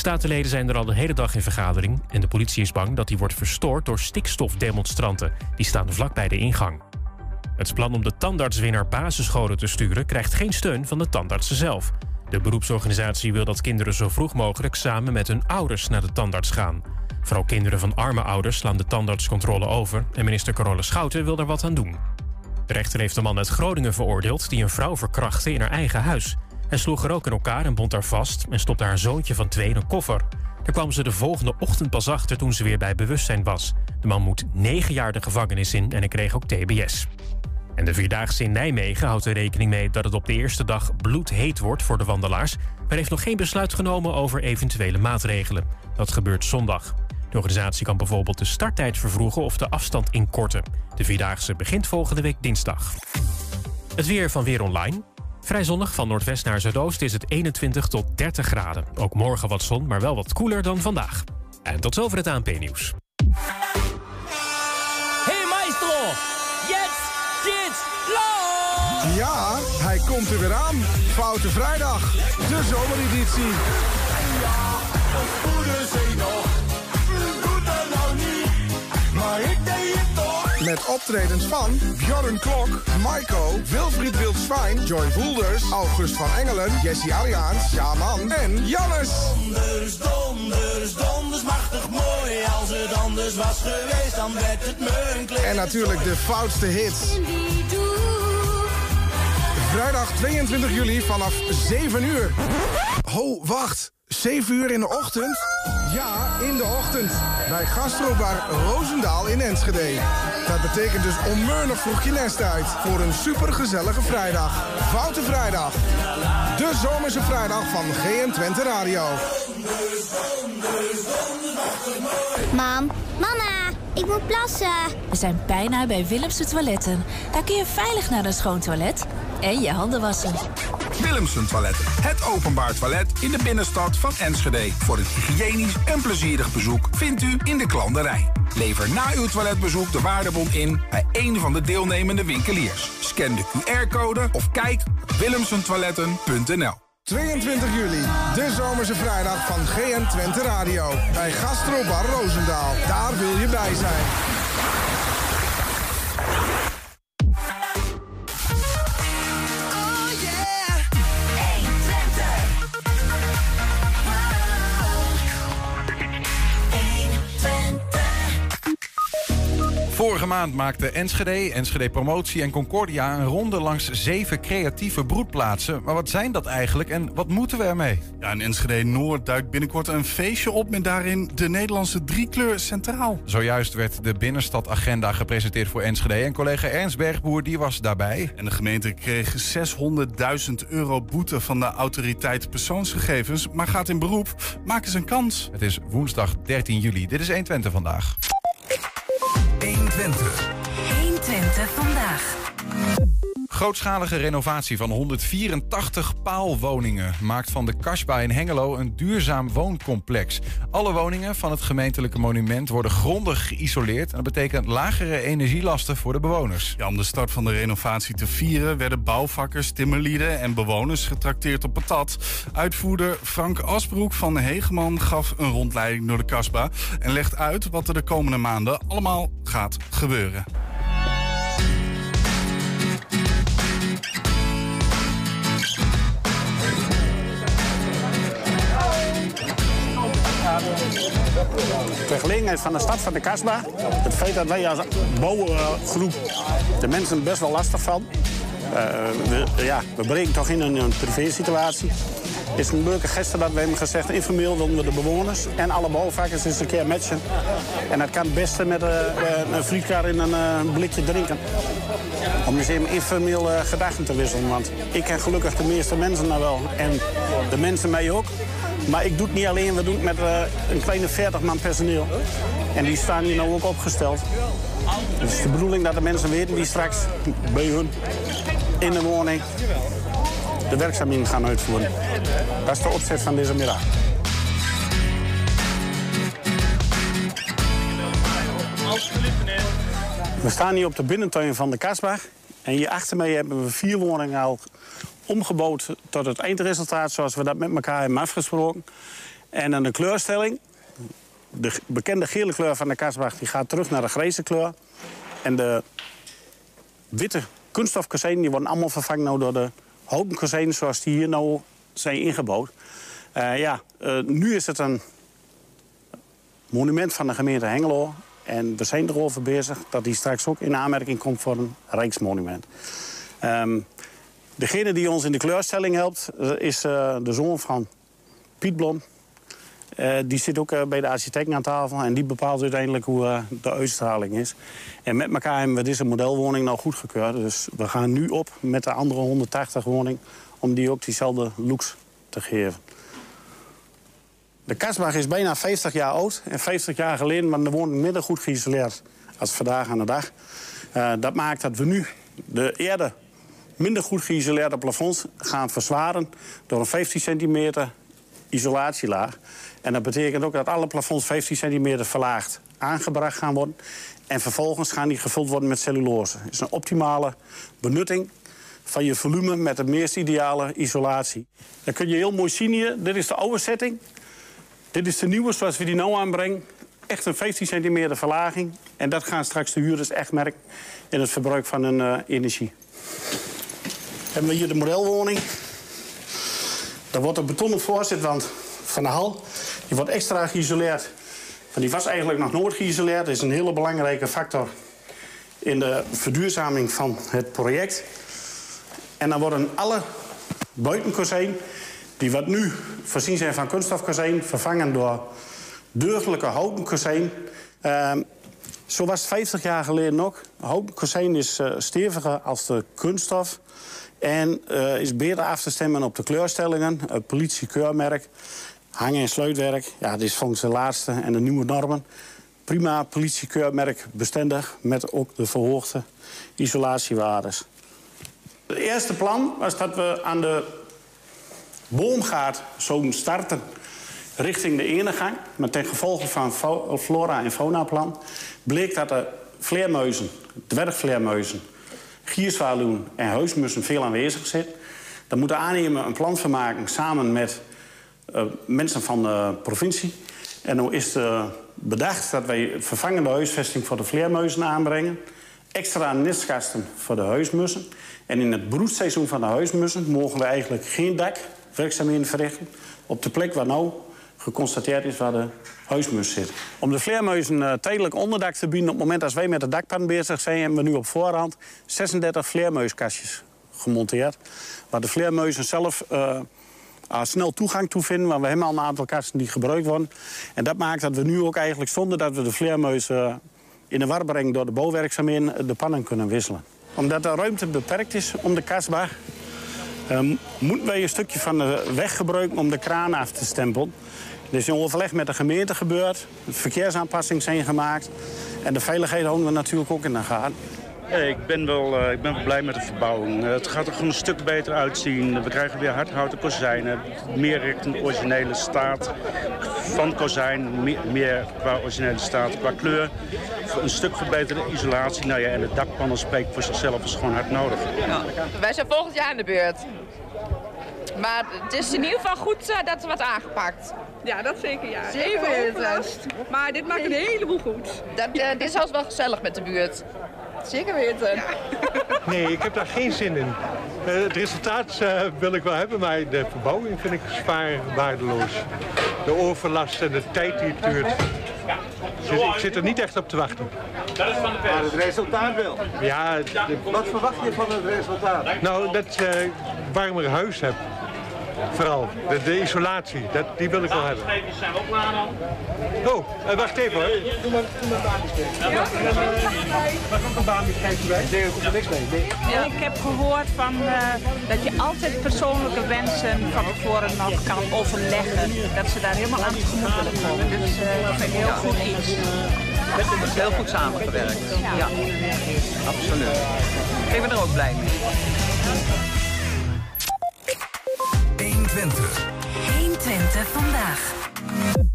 Statenleden zijn er al de hele dag in vergadering... en de politie is bang dat die wordt verstoord door stikstofdemonstranten. Die staan vlak bij de ingang. Het plan om de tandartswinnaar basisscholen te sturen... krijgt geen steun van de tandartsen zelf. De beroepsorganisatie wil dat kinderen zo vroeg mogelijk... samen met hun ouders naar de tandarts gaan. Vooral kinderen van arme ouders slaan de tandartscontrole over... en minister Carola Schouten wil er wat aan doen. De rechter heeft een man uit Groningen veroordeeld... die een vrouw verkrachtte in haar eigen huis... Hij sloeg er ook in elkaar en bond haar vast en stopte haar zoontje van twee in een koffer. Daar kwam ze de volgende ochtend pas achter toen ze weer bij bewustzijn was. De man moet negen jaar de gevangenis in en hij kreeg ook TBS. En de Vierdaagse in Nijmegen houdt er rekening mee dat het op de eerste dag bloedheet wordt voor de wandelaars, maar heeft nog geen besluit genomen over eventuele maatregelen. Dat gebeurt zondag. De organisatie kan bijvoorbeeld de starttijd vervroegen of de afstand inkorten. De Vierdaagse begint volgende week dinsdag. Het weer van Weer Online. Vrij zonnig, van noordwest naar zuidoost is het 21 tot 30 graden. Ook morgen wat zon, maar wel wat koeler dan vandaag. En tot zover het ANP-nieuws. Hey maestro, jetzt geht's los! Ja, hij komt er weer aan. Foute Vrijdag, de zomereditie. Ja, goede Met optredens van Bjorn Klok, Maiko, Wilfried Wildschwein, Joy Voelders, August van Engelen, Jesse Ariaans, Jaman en Jannes. Donders, donders, donders, machtig mooi. Als het anders was geweest, dan werd het me. En natuurlijk de foutste hits. Vrijdag 22 juli vanaf 7 uur. Ho, wacht. 7 uur in de ochtend? Ja, in de ochtend. Bij Gastrobar Roosendaal in Enschede. Dat betekent dus onmeunig vroeg je nest uit. Voor een supergezellige vrijdag. Foute Vrijdag. De zomerse vrijdag van GM Twente Radio. Mam, mama, ik moet plassen. We zijn bijna bij Willemse Toiletten. Daar kun je veilig naar een schoon toilet en je handen wassen. Willemsen Toiletten. Het openbaar toilet in de binnenstad van Enschede. Voor een hygiënisch en plezierig bezoek vindt u in de klanderij. Lever na uw toiletbezoek de waardebon in bij een van de deelnemende winkeliers. Scan de QR-code of kijk op willemsentoiletten.nl 22 juli, de zomerse vrijdag van GM Twente Radio. Bij Gastrobar Roosendaal. Daar wil je bij zijn. Vorige maand maakten Enschede, Enschede Promotie en Concordia een ronde langs zeven creatieve broedplaatsen. Maar wat zijn dat eigenlijk en wat moeten we ermee? Ja, in Enschede Noord duikt binnenkort een feestje op met daarin de Nederlandse driekleur centraal. Zojuist werd de binnenstadagenda gepresenteerd voor Enschede en collega Ernst Bergboer die was daarbij. En de gemeente kreeg 600.000 euro boete van de autoriteit persoonsgegevens, maar gaat in beroep. Maak eens een kans. Het is woensdag 13 juli. Dit is 120 vandaag. 120. 120 vandaag. Grootschalige renovatie van 184 paalwoningen maakt van de Kasbah in Hengelo een duurzaam wooncomplex. Alle woningen van het gemeentelijke monument worden grondig geïsoleerd. En dat betekent lagere energielasten voor de bewoners. Om de start van de renovatie te vieren werden bouwvakkers, timmerlieden en bewoners getrakteerd op patat. Uitvoerder Frank Asbroek van Hegeman gaf een rondleiding door de Kasbah en legt uit wat er de komende maanden allemaal gaat gebeuren. De gelegenheid van de stad van de Kasbah. Het feit dat wij als bouwgroep de mensen best wel lastig van. Uh, we, ja, we breken toch in een, een privé-situatie. Het is een leuke geste dat we hebben gezegd... informeel willen we de bewoners en alle bouwvakkers eens een keer matchen. En dat kan het beste met uh, een frietkar in een blikje drinken. Om eens even informeel gedachten te wisselen. Want ik ken gelukkig de meeste mensen nou wel. En de mensen mij ook. Maar ik doe het niet alleen, we doen het met uh, een kleine 40 man personeel. En die staan hier nou ook opgesteld. Het is de bedoeling dat de mensen weten die straks bij hun in de woning de werkzaamheden gaan uitvoeren. Dat is de opzet van deze middag. We staan hier op de binnentuin van de Kasbach. En hier achter mij hebben we vier woningen al omgebouwd tot het eindresultaat zoals we dat met elkaar hebben afgesproken. En dan de kleurstelling. De bekende gele kleur van de kasbach die gaat terug naar de grijze kleur. En de witte kunststofkozijnen die worden allemaal vervangen nou door de houten zoals die hier nou zijn ingebouwd. Eh, ja, eh, nu is het een monument van de gemeente Hengelo. En we zijn erover bezig dat die straks ook in aanmerking komt voor een rijksmonument. Ehm, degene die ons in de kleurstelling helpt eh, is eh, de zoon van Piet Blom. Eh, die zit ook bij de architect aan tafel en die bepaalt uiteindelijk hoe de uitstraling is. En met elkaar hebben we deze modelwoning nou goedgekeurd. Dus we gaan nu op met de andere 180 woning om die ook diezelfde looks te geven. De Kasbach is bijna 50 jaar oud. En 50 jaar geleden was de woning minder goed geïsoleerd als vandaag aan de dag. Dat maakt dat we nu de eerder minder goed geïsoleerde plafonds gaan verzwaren... door een 15 centimeter isolatielaag. En dat betekent ook dat alle plafonds 15 centimeter verlaagd aangebracht gaan worden. En vervolgens gaan die gevuld worden met cellulose. Het is een optimale benutting van je volume met de meest ideale isolatie. Dan kun je heel mooi zien hier. Dit is de oude setting. Dit is de nieuwe zoals we die nou aanbrengen. Echt een 15 centimeter verlaging. En dat gaan straks de huurders echt merken in het verbruik van hun eh, energie. Hebben we hier de modelwoning. Daar wordt een betonnen voorzitwand van de hal. Die wordt extra geïsoleerd. Want die was eigenlijk nog nooit geïsoleerd. Dat is een hele belangrijke factor in de verduurzaming van het project. En dan worden alle buitenkozijn, die wat nu voorzien zijn van kunststofkozijn, vervangen door deugdelijke houten kozijn. Ehm, zo was het 50 jaar geleden ook. Houten kozijn is eh, steviger als de kunststof. En eh, is beter af te stemmen op de kleurstellingen. Politiekeurmerk, hangen- en sluitwerk. Ja, dit is volgens de laatste en de nieuwe normen. Prima politiekeurmerk bestendig met ook de verhoogde isolatiewaardes. Het eerste plan was dat we aan de boomgaard zouden starten richting de ene gang. Maar ten gevolge van flora- en faunaplan bleek dat de vleermuizen, dwergvleermuizen, gierzwaluwen en huismussen veel aanwezig zijn. Daar moet de aannemer een plan van maken samen met eh, mensen van de provincie. En nu is er bedacht dat wij vervangende huisvesting voor de vleermuizen aanbrengen. Extra nestgasten voor de huismussen. En in het broedseizoen van de huismussen mogen we eigenlijk geen dakwerkzaamheden verrichten. Op de plek waar nou geconstateerd is waar de huismus zit. Om de vleermuizen eh, tijdelijk onderdak te bieden op het moment als wij met de dakpan bezig zijn... hebben we nu op voorhand 36 vleermuiskastjes gemonteerd. Waar de vleermuizen zelf eh, snel toegang toe vinden. Want we hebben al een aantal kasten die gebruikt worden. En dat maakt dat we nu ook eigenlijk zonder dat we de vleermuizen eh, in de war brengen door de bouwwerkzaamheden eh, de pannen kunnen wisselen. Omdat de ruimte beperkt is om de kasbah... Ehm, moeten wij een stukje van de weg gebruiken om de kraan af te stempelen. Dit is in overleg met de gemeente gebeurd. Verkeersaanpassingen zijn gemaakt. En de veiligheid houden we natuurlijk ook in de gaten. Ik ben wel, eh, ik ben wel blij met de verbouwing. Eh, het gaat er gewoon een stuk beter uitzien. We krijgen weer hardhouten kozijnen. Meer richting de originele staat van kozijn. Meer, meer qua originele staat, qua kleur. Een stuk verbeterde isolatie. Nou ja, en de dakpannen spreekt voor zichzelf. is gewoon hard nodig. Wij zijn volgend jaar in de beurt. Maar het is in ieder geval goed eh, dat er wat aangepakt. Ja, dat zeker ja. Zeker. Maar dit maakt een heleboel goed. Dat, eh, dit is zelfs wel gezellig met de buurt. Zeker weten. Nee, ik heb daar geen zin in. Eh, het resultaat eh, wil ik wel hebben, maar de verbouwing vind ik zwaar waardeloos. De overlast en de tijd die het duurt. Dus ik zit er niet echt op te wachten. Dat is van de pers. Maar het resultaat wel. Ja, Wat verwacht je van het resultaat? nou, dat ik een warmer huis heb. Vooral, de, de isolatie, dat, die wil ik wel hebben. Streepjes zijn we ook klaar dan. Oh, eh, wacht even hoor. Doe maar, doe maar Waar komt een baanbeschrijving bij? Nee, daar komt er niks mee. Nee. En ik heb gehoord van, eh, dat je altijd persoonlijke wensen van tevoren nog kan overleggen. Dat ze daar helemaal aan tegemoet willen komen. Dus eh, dat vind ik heel goed iets. Met is heel goed samengewerkt. Ja, absoluut. Ik ben er ook blij mee. 120. 120 vandaag.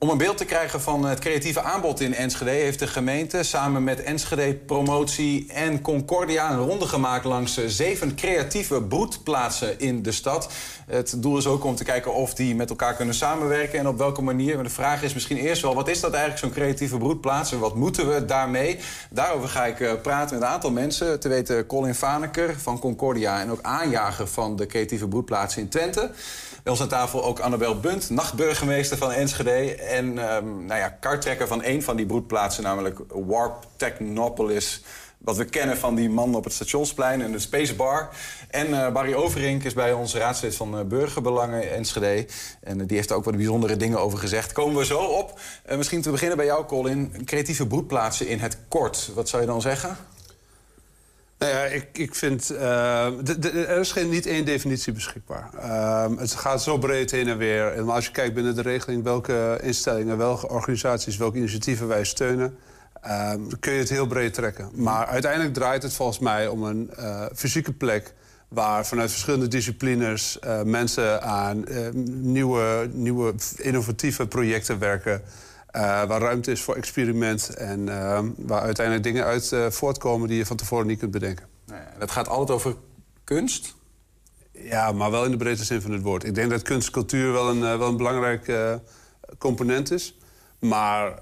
Om een beeld te krijgen van het creatieve aanbod in Enschede... heeft de gemeente samen met Enschede Promotie en Concordia... een ronde gemaakt langs eh, zeven creatieve broedplaatsen in de stad. Het doel is ook om te kijken of die met elkaar kunnen samenwerken... en op welke manier. Maar de vraag is misschien eerst wel... wat is dat eigenlijk, zo'n creatieve broedplaats... en wat moeten we daarmee? Daarover ga ik eh, praten met een aantal mensen. Te weten Colin Vaneker van Concordia... en ook aanjager van de creatieve broedplaatsen in Twente... Bij ons aan tafel ook Annabel Bunt, nachtburgemeester van Enschede... en ehm, nou ja, van een van die broedplaatsen, namelijk Warp Technopolis... wat we kennen van die man op het stationsplein en de Space Bar. En eh, Barry Overink is bij ons raadslid van uh, Burgerbelangen Enschede. En eh, die heeft er ook wat bijzondere dingen over gezegd. Komen we zo op. misschien te beginnen bij jou, Colin. Creatieve broedplaatsen in het kort. Wat zou je dan zeggen? Nou ja, ik, ik vind... Uh, er is geen, niet één definitie beschikbaar. Uh, het gaat zo breed heen en weer. En als je kijkt binnen de regeling welke instellingen, welke organisaties, welke initiatieven wij steunen... Uh, kun je het heel breed trekken. Maar uiteindelijk draait het volgens mij om een uh, fysieke plek... waar vanuit verschillende disciplines mensen aan nieuwe, nieuwe innovatieve projecten werken... Uh, waar ruimte is voor experiment en uh, waar uiteindelijk dingen uit uh, voortkomen die je van tevoren niet kunt bedenken. Nou ja, dat gaat altijd over kunst? Ja, maar wel in de breedste zin van het woord. Ik denk dat kunstcultuur wel een, wel een belangrijk component is. Maar,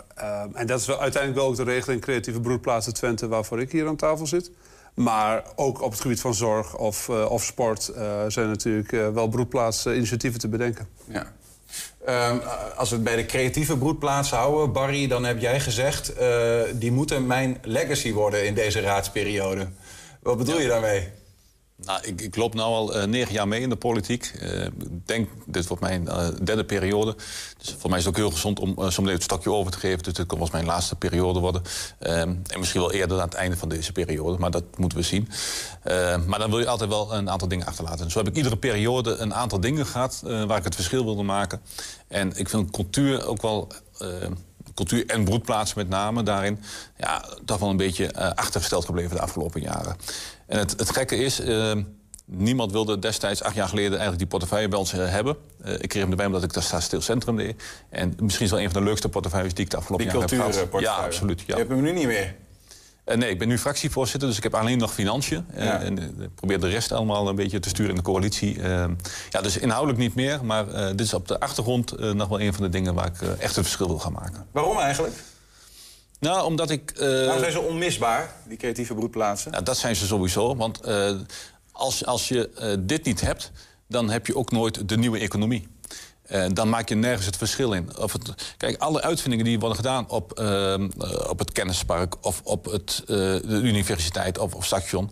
en dat is wel, uiteindelijk wel ook de regeling creatieve broedplaatsen Twente... waarvoor ik hier aan tafel zit. Maar ook op het gebied van zorg of, of sport zijn natuurlijk wel broedplaatsinitiatieven te bedenken. Ja. Um, als we het bij de creatieve broedplaats houden, Barry, dan heb jij gezegd... Uh, die moeten mijn legacy worden in deze raadsperiode. Wat bedoel je daarmee? Nou, ik, loop nu al uh, negen jaar mee in de politiek. Uh, ik denk, dit wordt mijn uh, derde periode. Dus voor mij is het ook heel gezond om zometeen het stokje over te geven. Dus dit kan was mijn laatste periode worden. en misschien wel eerder aan het einde van deze periode. Maar dat moeten we zien. maar dan wil je altijd wel een aantal dingen achterlaten. En zo heb ik iedere periode een aantal dingen gehad... waar ik het verschil wilde maken. En ik vind cultuur ook wel cultuur en broedplaatsen met name daarin... Ja, toch wel een beetje uh, achtergesteld gebleven de afgelopen jaren. En het, het gekke is, uh, niemand wilde destijds, acht jaar geleden... eigenlijk die portefeuille bij ons uh, hebben. ik kreeg hem erbij omdat ik daar Stil Centrum deed. En misschien is wel een van de leukste portefeuilles die ik de afgelopen jaren heb gehad. Die cultuurportefeuille? Ja, absoluut. Ja. Je hebt hem nu niet meer? Uh, nee, ik ben nu fractievoorzitter, dus ik heb alleen nog financiën. Uh, ja. En ik probeer de rest allemaal een beetje te sturen in de coalitie. Uh, ja, dus inhoudelijk niet meer, maar dit is op de achtergrond nog wel een van de dingen waar ik echt een verschil wil gaan maken. Waarom eigenlijk? Nou, omdat ik... Waarom zijn ze onmisbaar, die creatieve broedplaatsen? Nou, dat zijn ze sowieso, want als, als je dit niet hebt... dan heb je ook nooit de nieuwe economie. Uh, dan maak je nergens het verschil in. Of kijk, alle uitvindingen die worden gedaan op, uh, op het kennispark... of op het, uh, de universiteit of, of station...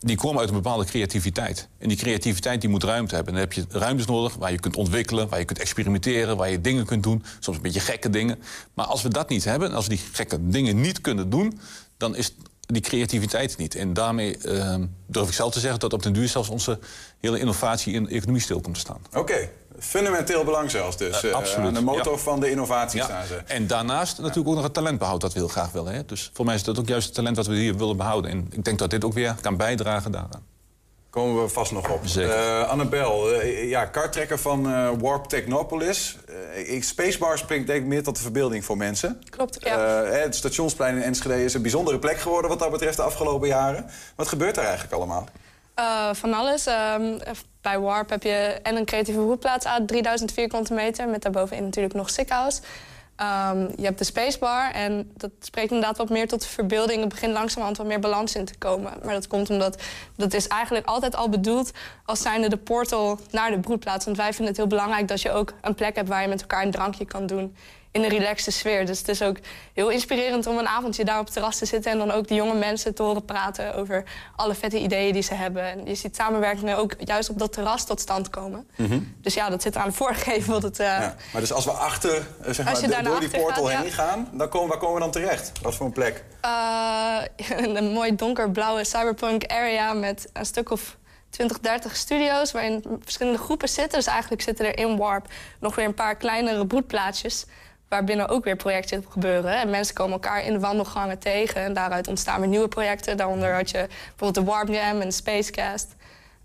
die komen uit een bepaalde creativiteit. En die creativiteit die moet ruimte hebben. En dan heb je ruimtes nodig waar je kunt ontwikkelen... waar je kunt experimenteren, waar je dingen kunt doen. Soms een beetje gekke dingen. Maar als we dat niet hebben, als we die gekke dingen niet kunnen doen... dan is die creativiteit niet. En daarmee uh, durf ik zelf te zeggen dat op den duur zelfs onze hele innovatie in de economie stil komt te staan. Oké. Fundamenteel belang zelfs dus. Uh, absoluut. de motor ja. van de innovatie ja. staan ze. En daarnaast ja. natuurlijk ook nog het talentbehoud dat we heel graag willen. Hè? Dus voor mij is dat ook juist het talent wat we hier willen behouden. En ik denk dat dit ook weer kan bijdragen daaraan. Komen we vast nog op. Uh, Annabel, uh, ja, kartrekker van uh, Warp Technopolis. Spacebar springt denk ik meer tot de verbeelding voor mensen. Klopt, ja. het stationsplein in Enschede is een bijzondere plek geworden... wat dat betreft de afgelopen jaren. Wat gebeurt er eigenlijk allemaal? Van alles. Um, bij Warp heb je en een creatieve broedplaats aan 3000 vierkante meter... met daarbovenin natuurlijk nog Sickhouse... Um, je hebt de spacebar en dat spreekt inderdaad wat meer tot de verbeelding. Er begint langzamerhand wat meer balans in te komen. Maar dat komt omdat dat is eigenlijk altijd al bedoeld als zijnde de portal naar de broedplaats. Want wij vinden het heel belangrijk dat je ook een plek hebt waar je met elkaar een drankje kan doen in een relaxte sfeer. Dus het is ook heel inspirerend om een avondje daar op het terras te zitten... en dan ook de jonge mensen te horen praten over alle vette ideeën die ze hebben. En je ziet samenwerkingen ook juist op dat terras tot stand komen. Mm -hmm. Dus ja, dat zit eraan voorgegeven. Wat het, uh... ja, maar dus als we achter, zeg maar, de, door die portal gaat, heen ja. gaan... Dan komen, waar komen we dan terecht? Wat voor een plek? Uh, een mooi donkerblauwe cyberpunk area met een stuk of... 20, 30 studio's waarin verschillende groepen zitten. Dus eigenlijk zitten er in Warp nog weer een paar kleinere broedplaatsjes waarbinnen ook weer projecten gebeuren. En mensen komen elkaar in de wandelgangen tegen. En daaruit ontstaan weer nieuwe projecten. Daaronder had je bijvoorbeeld de Warp Jam en de Spacecast.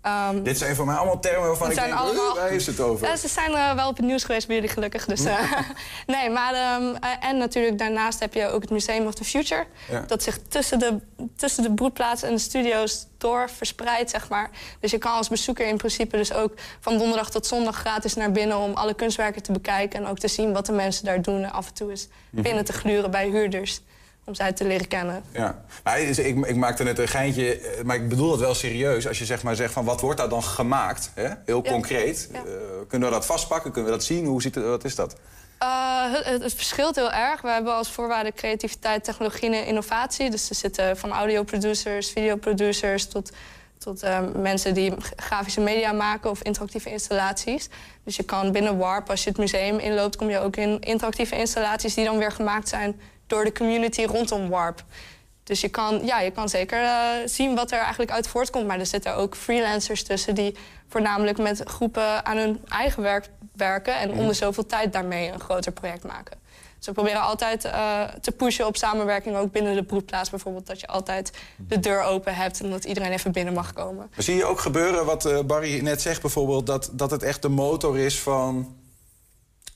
Ehm, Dit zijn voor mij allemaal termen waarvan ik denk, allemaal- "Huh, waar is het over? Ja, ze zijn eh, wel op het nieuws geweest bij jullie gelukkig. Dus, eh, nee, maar, ehm, eh, en natuurlijk daarnaast heb je ook het Museum of the Future. Ja. Dat zich tussen de, tussen de broedplaatsen en de studio's door verspreidt, zeg maar. Dus je kan als bezoeker in principe dus ook van donderdag tot zondag gratis naar binnen... om alle kunstwerken te bekijken en ook te zien wat de mensen daar doen. En af en toe eens Mhm. binnen te gluren bij huurders om zij te leren kennen. Ja. Is- ik, ik maakte net een geintje, eh, maar ik bedoel het wel serieus. Als je zeg maar zegt van wat wordt daar dan gemaakt, hè? heel Ja. concreet. Ja. Eh, kunnen we dat vastpakken? Kunnen we dat zien? Hoe ziet het, wat is dat? Uh, het, verschilt heel erg. We hebben als voorwaarde creativiteit, technologie en innovatie. Dus er zitten van audioproducers, videoproducers... tot, tot eh, mensen die grafische media maken of interactieve installaties. Dus je kan binnen Warp, als je het museum inloopt... kom je ook in interactieve installaties die dan weer gemaakt zijn... door de community rondom Warp. Dus je kan, ja, je kan zeker eh, zien wat er eigenlijk uit voortkomt. Maar er zitten ook freelancers tussen die voornamelijk met groepen aan hun eigen werk werken. En om de zoveel tijd daarmee een groter project maken. Dus we proberen altijd eh, te pushen op samenwerking, ook binnen de broedplaats bijvoorbeeld. Dat je altijd de deur open hebt en dat iedereen even binnen mag komen. Maar zie je ook gebeuren wat eh, Barry net zegt bijvoorbeeld... Dat, dat het echt de motor is van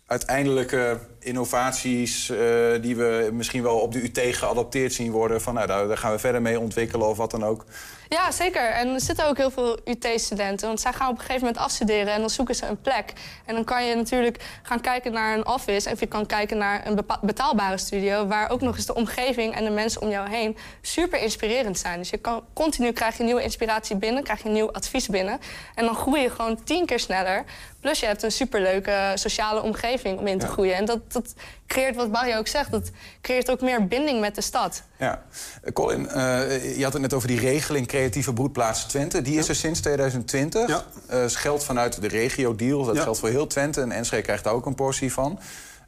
uiteindelijke innovaties... eh, die we misschien wel op de UT geadopteerd zien worden... van nou, daar gaan we verder mee ontwikkelen of wat dan ook. Ja, zeker. En er zitten ook heel veel UT-studenten. Want zij gaan op een gegeven moment afstuderen en dan zoeken ze een plek. En dan kan je natuurlijk gaan kijken naar een office... of je kan kijken naar een betaalbare studio... waar ook nog eens de omgeving en de mensen om jou heen super inspirerend zijn. Dus je kan, continu krijg je nieuwe inspiratie binnen, krijg je nieuw advies binnen. En dan groei je gewoon tien keer sneller. Plus je hebt een superleuke sociale omgeving om in te groeien. En dat, dat creëert, wat Barry ook zegt, dat creëert ook meer binding met de stad. Ja. Eh, Colin, eh, je had het net over die regeling creatieve broedplaats Twente. Die is er sinds 2020. Ja. is geld vanuit de regio-deal. Dat Ja. geldt voor heel Twente. En Enschede krijgt daar ook een portie van.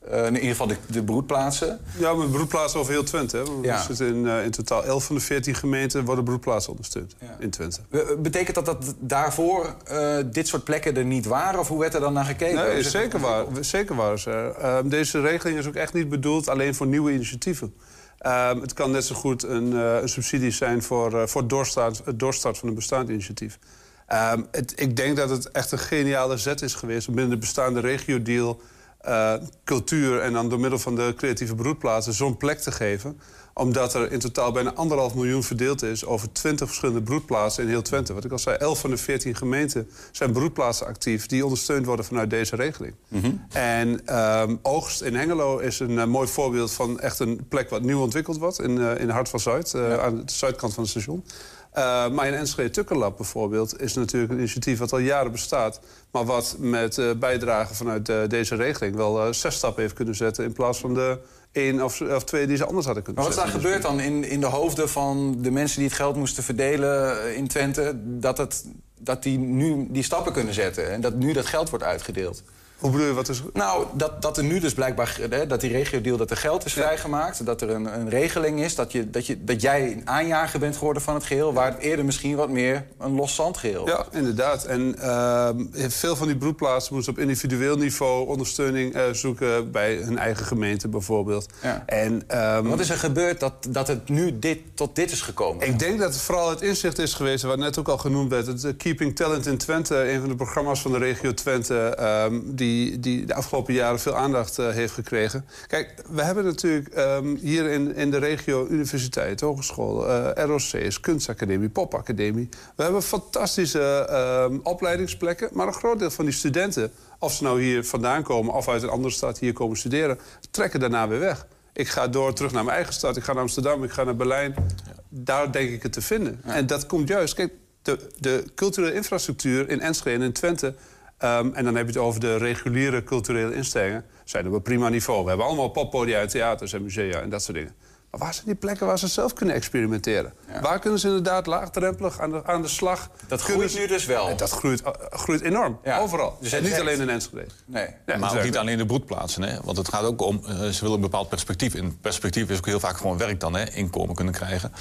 Eh, in ieder geval de, de broedplaatsen. Ja, maar broedplaatsen over heel Twente. Hè? Ja. Er zitten in, eh, in totaal 11 van de 14 gemeenten worden broedplaatsen ondersteund in Twente. Eh, Betekent dat dat daarvoor dit soort plekken er niet waren? Of hoe werd er dan naar gekeken? Nee, zeker waar. Zeker waar er. Ehm, deze regeling is ook echt niet bedoeld alleen voor nieuwe initiatieven. Ehm, het kan net zo goed een, een subsidie zijn voor, voor doorstart, het doorstart van een bestaand initiatief. Ehm, het, ik denk dat het echt een geniale zet is geweest om binnen de bestaande regio-deal eh, cultuur en dan door middel van de creatieve broedplaatsen zo'n plek te geven omdat er in totaal bijna anderhalf miljoen verdeeld is over 20 verschillende broedplaatsen in heel Twente. Wat ik al zei, 11 van de 14 gemeenten zijn broedplaatsen actief die ondersteund worden vanuit deze regeling. En ehm, Oogst in Hengelo is een eh, mooi voorbeeld van echt een plek wat nieuw ontwikkeld wordt in, eh, in Hart van Zuid, aan de zuidkant van het station. Eh, maar in Enschede Tukkerlab bijvoorbeeld is natuurlijk een initiatief wat al jaren bestaat. Maar wat met eh bijdrage vanuit eh, deze regeling wel zes stappen heeft kunnen zetten. In plaats van de één of, of twee die ze anders hadden kunnen Maar wat is daar zetten. gebeurd dan in, in de hoofden van de mensen die het geld moesten verdelen in Twente? Dat, het, dat die nu die stappen kunnen zetten en dat nu dat geld wordt uitgedeeld? Hoe bedoel je, wat is... Nou, dat, dat er nu dus blijkbaar, hè, dat die regio-deal, dat er geld is vrijgemaakt. Dat er een, een regeling is, dat, je, dat, je, dat jij een aanjager bent geworden van het geheel... waar het eerder misschien wat meer een los zandgeheel was. Ja, inderdaad. En ehm, veel van die broedplaatsen moesten op individueel niveau ondersteuning eh, zoeken bij hun eigen gemeente bijvoorbeeld. Ja. En, ehm, Wat is er gebeurd dat, dat het nu dit, tot dit is gekomen? Ik denk dat het vooral het inzicht is geweest, wat net ook al genoemd werd. Het eh, Keeping Talent in Twente, een van de programma's van de regio Twente, ehm, die, die de afgelopen jaren veel aandacht eh, heeft gekregen. Kijk, we hebben natuurlijk ehm, hier in, in de regio universiteit, hogeschool, eh, ROC's, kunstacademie, popacademie. We hebben fantastische ehm, opleidingsplekken, maar een groot deel van die studenten, of ze nou hier vandaan komen of uit een andere stad hier komen studeren, trekken daarna weer weg. Ik ga door terug naar mijn eigen stad. Ik ga naar Amsterdam, ik ga naar Berlijn. Daar denk ik het te vinden. En dat komt juist... Kijk, de, de culturele infrastructuur in Enschede en in Twente... ehm, en dan heb je het over de reguliere culturele instellingen... zijn op prima niveau. We hebben allemaal poppodia theaters en musea en dat soort dingen. Maar waar zijn die plekken waar ze zelf kunnen experimenteren? Waar kunnen ze inderdaad laagdrempelig aan de, aan de slag... Dat groeit ze- nu dus wel. En Dat groeit, eh, groeit enorm, overal. Dus niet alleen in Enschede. Nee. Ja, maar ook niet alleen de broedplaatsen. Hè? Want het gaat ook om, eh, ze willen een bepaald perspectief. En perspectief is ook heel vaak gewoon werk dan, hè? inkomen kunnen krijgen.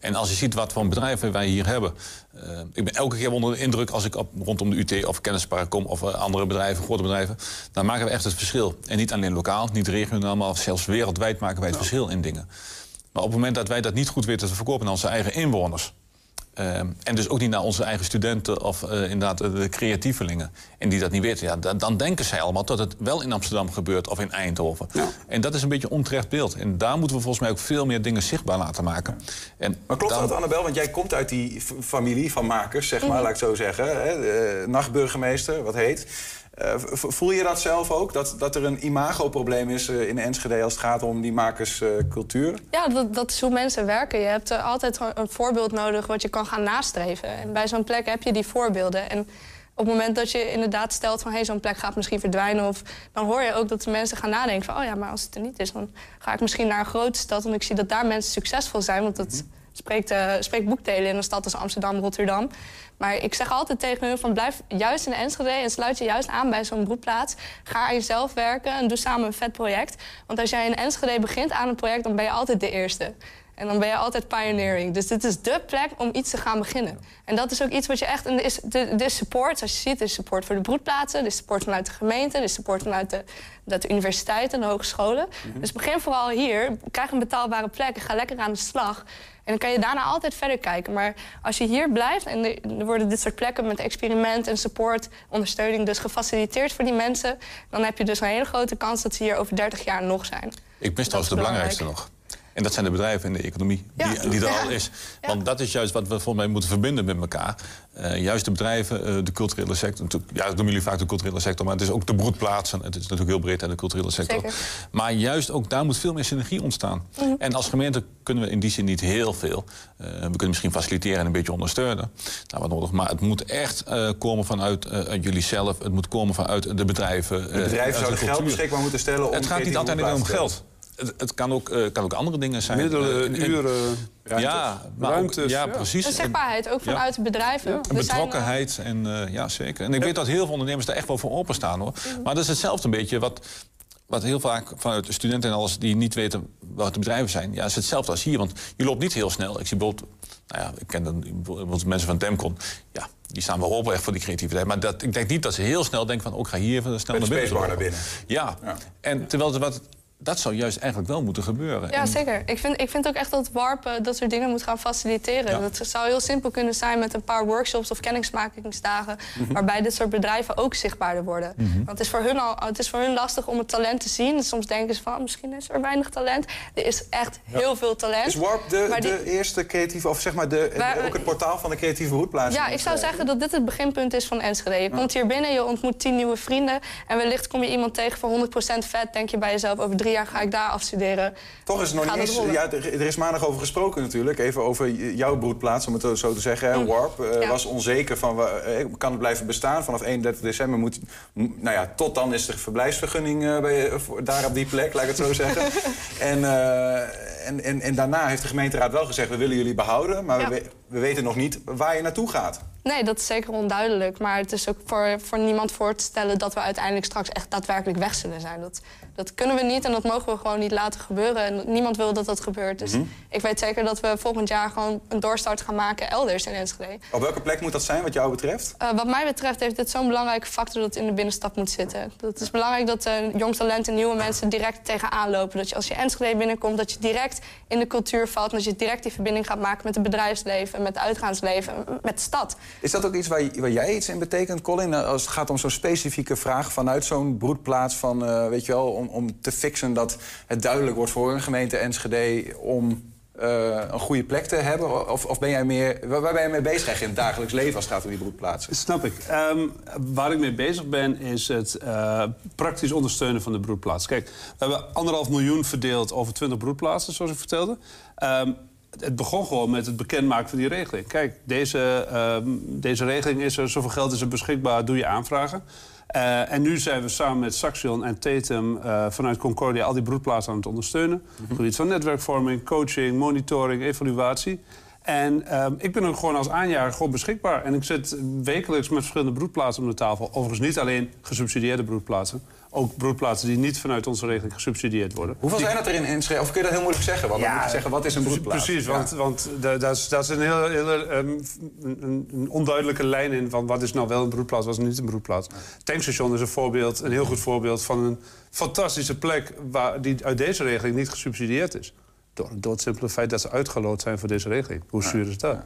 En als je ziet wat voor bedrijven wij hier hebben... eh, ik ben elke keer onder de indruk als ik op, rondom de UT of Kennispark kom... of eh, andere bedrijven, grote bedrijven... dan maken we echt het verschil. En niet alleen lokaal, niet regionaal, maar zelfs wereldwijd maken wij het verschil in dingen. Maar op het moment dat wij dat niet goed weten te verkopen aan onze eigen inwoners... Ehm, en dus ook niet naar onze eigen studenten of eh, inderdaad eh, de creatievelingen. En die dat niet weten. Ja, dan, dan denken zij allemaal dat het wel in Amsterdam gebeurt of in Eindhoven. En dat is een beetje een onterecht beeld. En daar moeten we volgens mij ook veel meer dingen zichtbaar laten maken. En Maar klopt dan- dat, Annabel? Want jij komt uit die familie van makers, zeg maar, Mhm. laat ik het zo zeggen. Hè? Eh, nachtburgemeester, wat heet. Eh, voel je dat zelf ook? Dat, dat er een imagoprobleem is eh, in Enschede als het gaat om die makerscultuur? Ja, dat, dat is hoe mensen werken. Je hebt altijd een voorbeeld nodig wat je kan gaan nastreven. En bij zo'n plek heb je die voorbeelden. En op het moment dat je inderdaad stelt van... hey, zo'n plek gaat misschien verdwijnen... Of, dan hoor je ook dat de mensen gaan nadenken van... oh ja, maar als het er niet is, dan ga ik misschien naar een grote stad... want ik zie dat daar mensen succesvol zijn. Want dat spreekt, eh, spreekt boekdelen in een stad als Amsterdam, Rotterdam. Maar ik zeg altijd tegen hun van blijf juist in Enschede... en sluit je juist aan bij zo'n broedplaats. Ga aan jezelf werken en doe samen een vet project. Want als jij in Enschede begint aan een project... dan ben je altijd de eerste. En dan ben je altijd pioneering. Dus dit is dé plek om iets te gaan beginnen. En dat is ook iets wat je echt... En er is, er is support, zoals je ziet, er is support voor de broedplaatsen... er is support vanuit de gemeente, er is support vanuit de, de universiteiten en de hogescholen. Dus begin vooral hier, krijg een betaalbare plek... en ga lekker aan de slag. En dan kan je daarna altijd verder kijken. Maar als je hier blijft en er, er worden dit soort plekken met experiment en support, ondersteuning dus gefaciliteerd voor die mensen, dan heb je dus een hele grote kans dat ze hier over 30 jaar nog zijn. Ik mis trouwens de belangrijkste nog. En dat zijn de bedrijven en de economie die, die er Ja. al is. Want dat is juist wat we volgens mij moeten verbinden met elkaar. Eh, juist de bedrijven, eh, de culturele sector. natuurlijk- Ja, dat noemen jullie vaak de culturele sector, maar het is ook de broedplaatsen. Het is natuurlijk heel breed, hè, de culturele sector. Zeker. Maar juist ook daar moet veel meer synergie ontstaan. Mhm. En als gemeente kunnen we in die zin niet heel veel. Eh, we kunnen misschien faciliteren en een beetje ondersteunen. Nou, wat nodig. Maar het moet echt eh, komen vanuit eh, uit jullie zelf. Het moet komen vanuit de bedrijven. De bedrijven zouden de geld beschikbaar moeten stellen om Het gaat niet altijd alleen om geld. Het, het kan, ook, eh, kan ook andere dingen zijn. Middelen, Eh, en- en- uren, ja, maar ook- ruimtes, ja, ja. precies. En zichtbaarheid ook Ja. vanuit de bedrijven. Zijn, eh, betrokkenheid, en, eh, ja, zeker. En ik weet dat heel veel ondernemers daar echt wel voor openstaan. hoor. Maar dat is hetzelfde een beetje wat, wat heel vaak vanuit de studenten en alles... die niet weten wat de bedrijven zijn. Ja, is hetzelfde als hier, want je loopt niet heel snel. Ik zie bijvoorbeeld, nou ja, ik ken dan bijvoorbeeld mensen van Demcon... ja, die staan wel open echt voor die creativiteit. Maar dat, ik denk niet dat ze heel snel denken van... oh, ik ga hier even snel Met naar de binnen. naar Ja. En terwijl het wat... Dat zou juist eigenlijk wel moeten gebeuren. Ja, En- zeker. Ik vind, ik vind ook echt dat WARP dat soort dingen moet gaan faciliteren. Ja. Dat zou heel simpel kunnen zijn met een paar workshops of kennismakingsdagen... Mhm. waarbij dit soort bedrijven ook zichtbaarder worden. Mhm. Want het is, voor hun al, het is voor hun lastig om het talent te zien. Dus soms denken ze van, misschien is er weinig talent. Er is echt heel veel talent. Is Warp de, Maar die- de eerste creatieve, of zeg maar de, Wij- ook het portaal van de creatieve broedplaats? Ja, ik zou zeggen dat dit het beginpunt is van Enschede. Je komt hier binnen, je ontmoet tien nieuwe vrienden... en wellicht kom je iemand tegen voor 100% vet. Denk je bij jezelf, over drie jaar ga ik daar afstuderen. Toch is het nog Gaat niet eens... Ja, er, is maandag over gesproken natuurlijk. Even over jouw broedplaats, om het zo te zeggen. hè. Warp Mm. Ja. was onzeker van... eh, kan het blijven bestaan? Vanaf 31 december moet... Nou ja, tot dan is de verblijfsvergunning eh, bij, daar op die plek, laat ik het zo zeggen. En, en, en, en daarna heeft de gemeenteraad wel gezegd... we willen jullie behouden, maar Ja. we- we weten nog niet waar je naartoe gaat. Nee, dat is zeker onduidelijk. Maar het is ook voor, voor niemand voor te stellen dat we uiteindelijk straks echt daadwerkelijk weg zullen zijn. Dat, dat kunnen we niet en dat mogen we gewoon niet laten gebeuren. En niemand wil dat dat gebeurt. Dus Mhm. ik weet zeker dat we volgend jaar gewoon een doorstart gaan maken elders in Enschede. Op welke plek moet dat zijn, wat jou betreft? Eh, wat mij betreft heeft dit zo'n belangrijke factor dat het in de binnenstad moet zitten. Dat is belangrijk dat uh, jong talent en nieuwe mensen direct tegenaan lopen. Dat je als je Enschede binnenkomt, dat je direct in de cultuur valt. En dat je direct die verbinding gaat maken met het bedrijfsleven, met het uitgaansleven, met de stad. Is dat ook iets waar, waar jij iets in betekent, Colin? Als het gaat om zo'n specifieke vraag vanuit zo'n broedplaats... Van, eh, weet je wel, om, om te fixen dat het duidelijk wordt voor een gemeente Enschede... om eh, een goede plek te hebben? Of, of ben jij meer, waar, ben je mee bezig in het dagelijks leven... als het gaat om die broedplaatsen? Snap ik. Ehm, waar ik mee bezig ben, is het eh, praktisch ondersteunen van de broedplaats. Kijk, we hebben anderhalf miljoen verdeeld over 20 broedplaatsen, zoals ik vertelde. Ehm, het begon gewoon met het bekendmaken van die regeling. Kijk, deze, ehm, deze regeling is er, zoveel geld is er beschikbaar, doe je aanvragen. Eh, en nu zijn we samen met Saxion en Tatum eh, vanuit Concordia al die broedplaatsen aan het ondersteunen. Op het gebied van netwerkvorming, coaching, monitoring, evaluatie. En ehm, ik ben ook gewoon als aanjager gewoon beschikbaar. En ik zit wekelijks met verschillende broedplaatsen om de tafel. Overigens niet alleen gesubsidieerde broedplaatsen. Ook broedplaatsen die niet vanuit onze regeling gesubsidieerd worden. Hoeveel Die- zijn dat er in Enschede? Of kun je dat heel moeilijk zeggen? Want dan moet je zeggen, wat is een broedplaats? Precies, Ja. want, want da- daar is, daar is een heel, heel ehm, een, een onduidelijke lijn in... van wat is nou wel een broedplaats, wat is niet een broedplaats. Tankstation is een voorbeeld, een heel goed voorbeeld van een fantastische plek... Waar, die uit deze regeling niet gesubsidieerd is. Door, door het simpele feit dat ze uitgeloot zijn voor deze regeling. Hoe zuur is dat?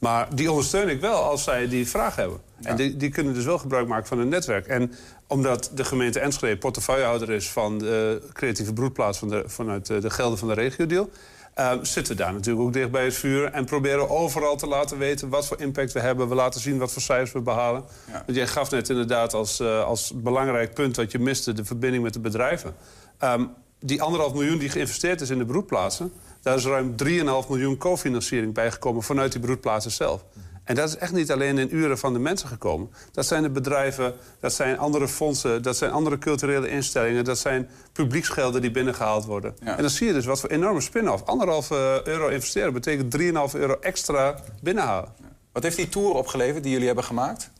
Maar die ondersteun ik wel als zij die vraag hebben. En die, die kunnen dus wel gebruik maken van hun netwerk. En omdat de gemeente Enschede portefeuillehouder is van de creatieve broedplaats van de, vanuit de, de gelden van de regio-deal. eh, zitten we daar natuurlijk ook dicht bij het vuur. En proberen overal te laten weten wat voor impact we hebben. We laten zien wat voor cijfers we behalen. Want jij gaf net inderdaad als, eh, als belangrijk punt wat je miste... de verbinding met de bedrijven. Ehm, die anderhalf miljoen die geïnvesteerd is in de broedplaatsen... daar is ruim 3,5 miljoen cofinanciering bijgekomen vanuit die broedplaatsen zelf. En dat is echt niet alleen in uren van de mensen gekomen. Dat zijn de bedrijven, dat zijn andere fondsen... dat zijn andere culturele instellingen... dat zijn publieksgelden die binnengehaald worden. En dan zie je dus wat voor enorme spin-off. Anderhalf eh, euro investeren betekent 3,5 euro extra binnenhalen. Wat heeft die tour opgeleverd die jullie hebben gemaakt?